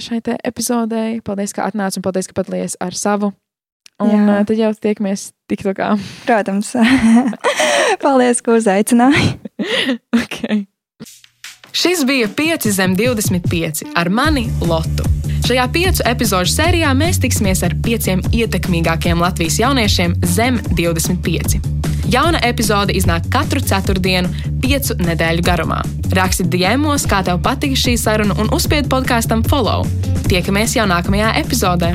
šai te epizodei. Paldies, ka atnāci un paldies, ka padalījies ar savu. Un Jā. tad jau tiekamies tik tā kā. Protams. paldies, ka uzaicināji. okay. Šis bija 5 zem 25 ar mani Lotu. Šajā piecu epizodu sērijā mēs tiksimies ar pieciem ietekmīgākiem Latvijas jauniešiem zem 25. Jauna epizode iznāk katru ceturtdienu, piecu nedēļu garumā. Raksti diemos, kā tev patika šī saruna, un uzspied podkāstam follow. Tiekamies jau nākamajā epizodē!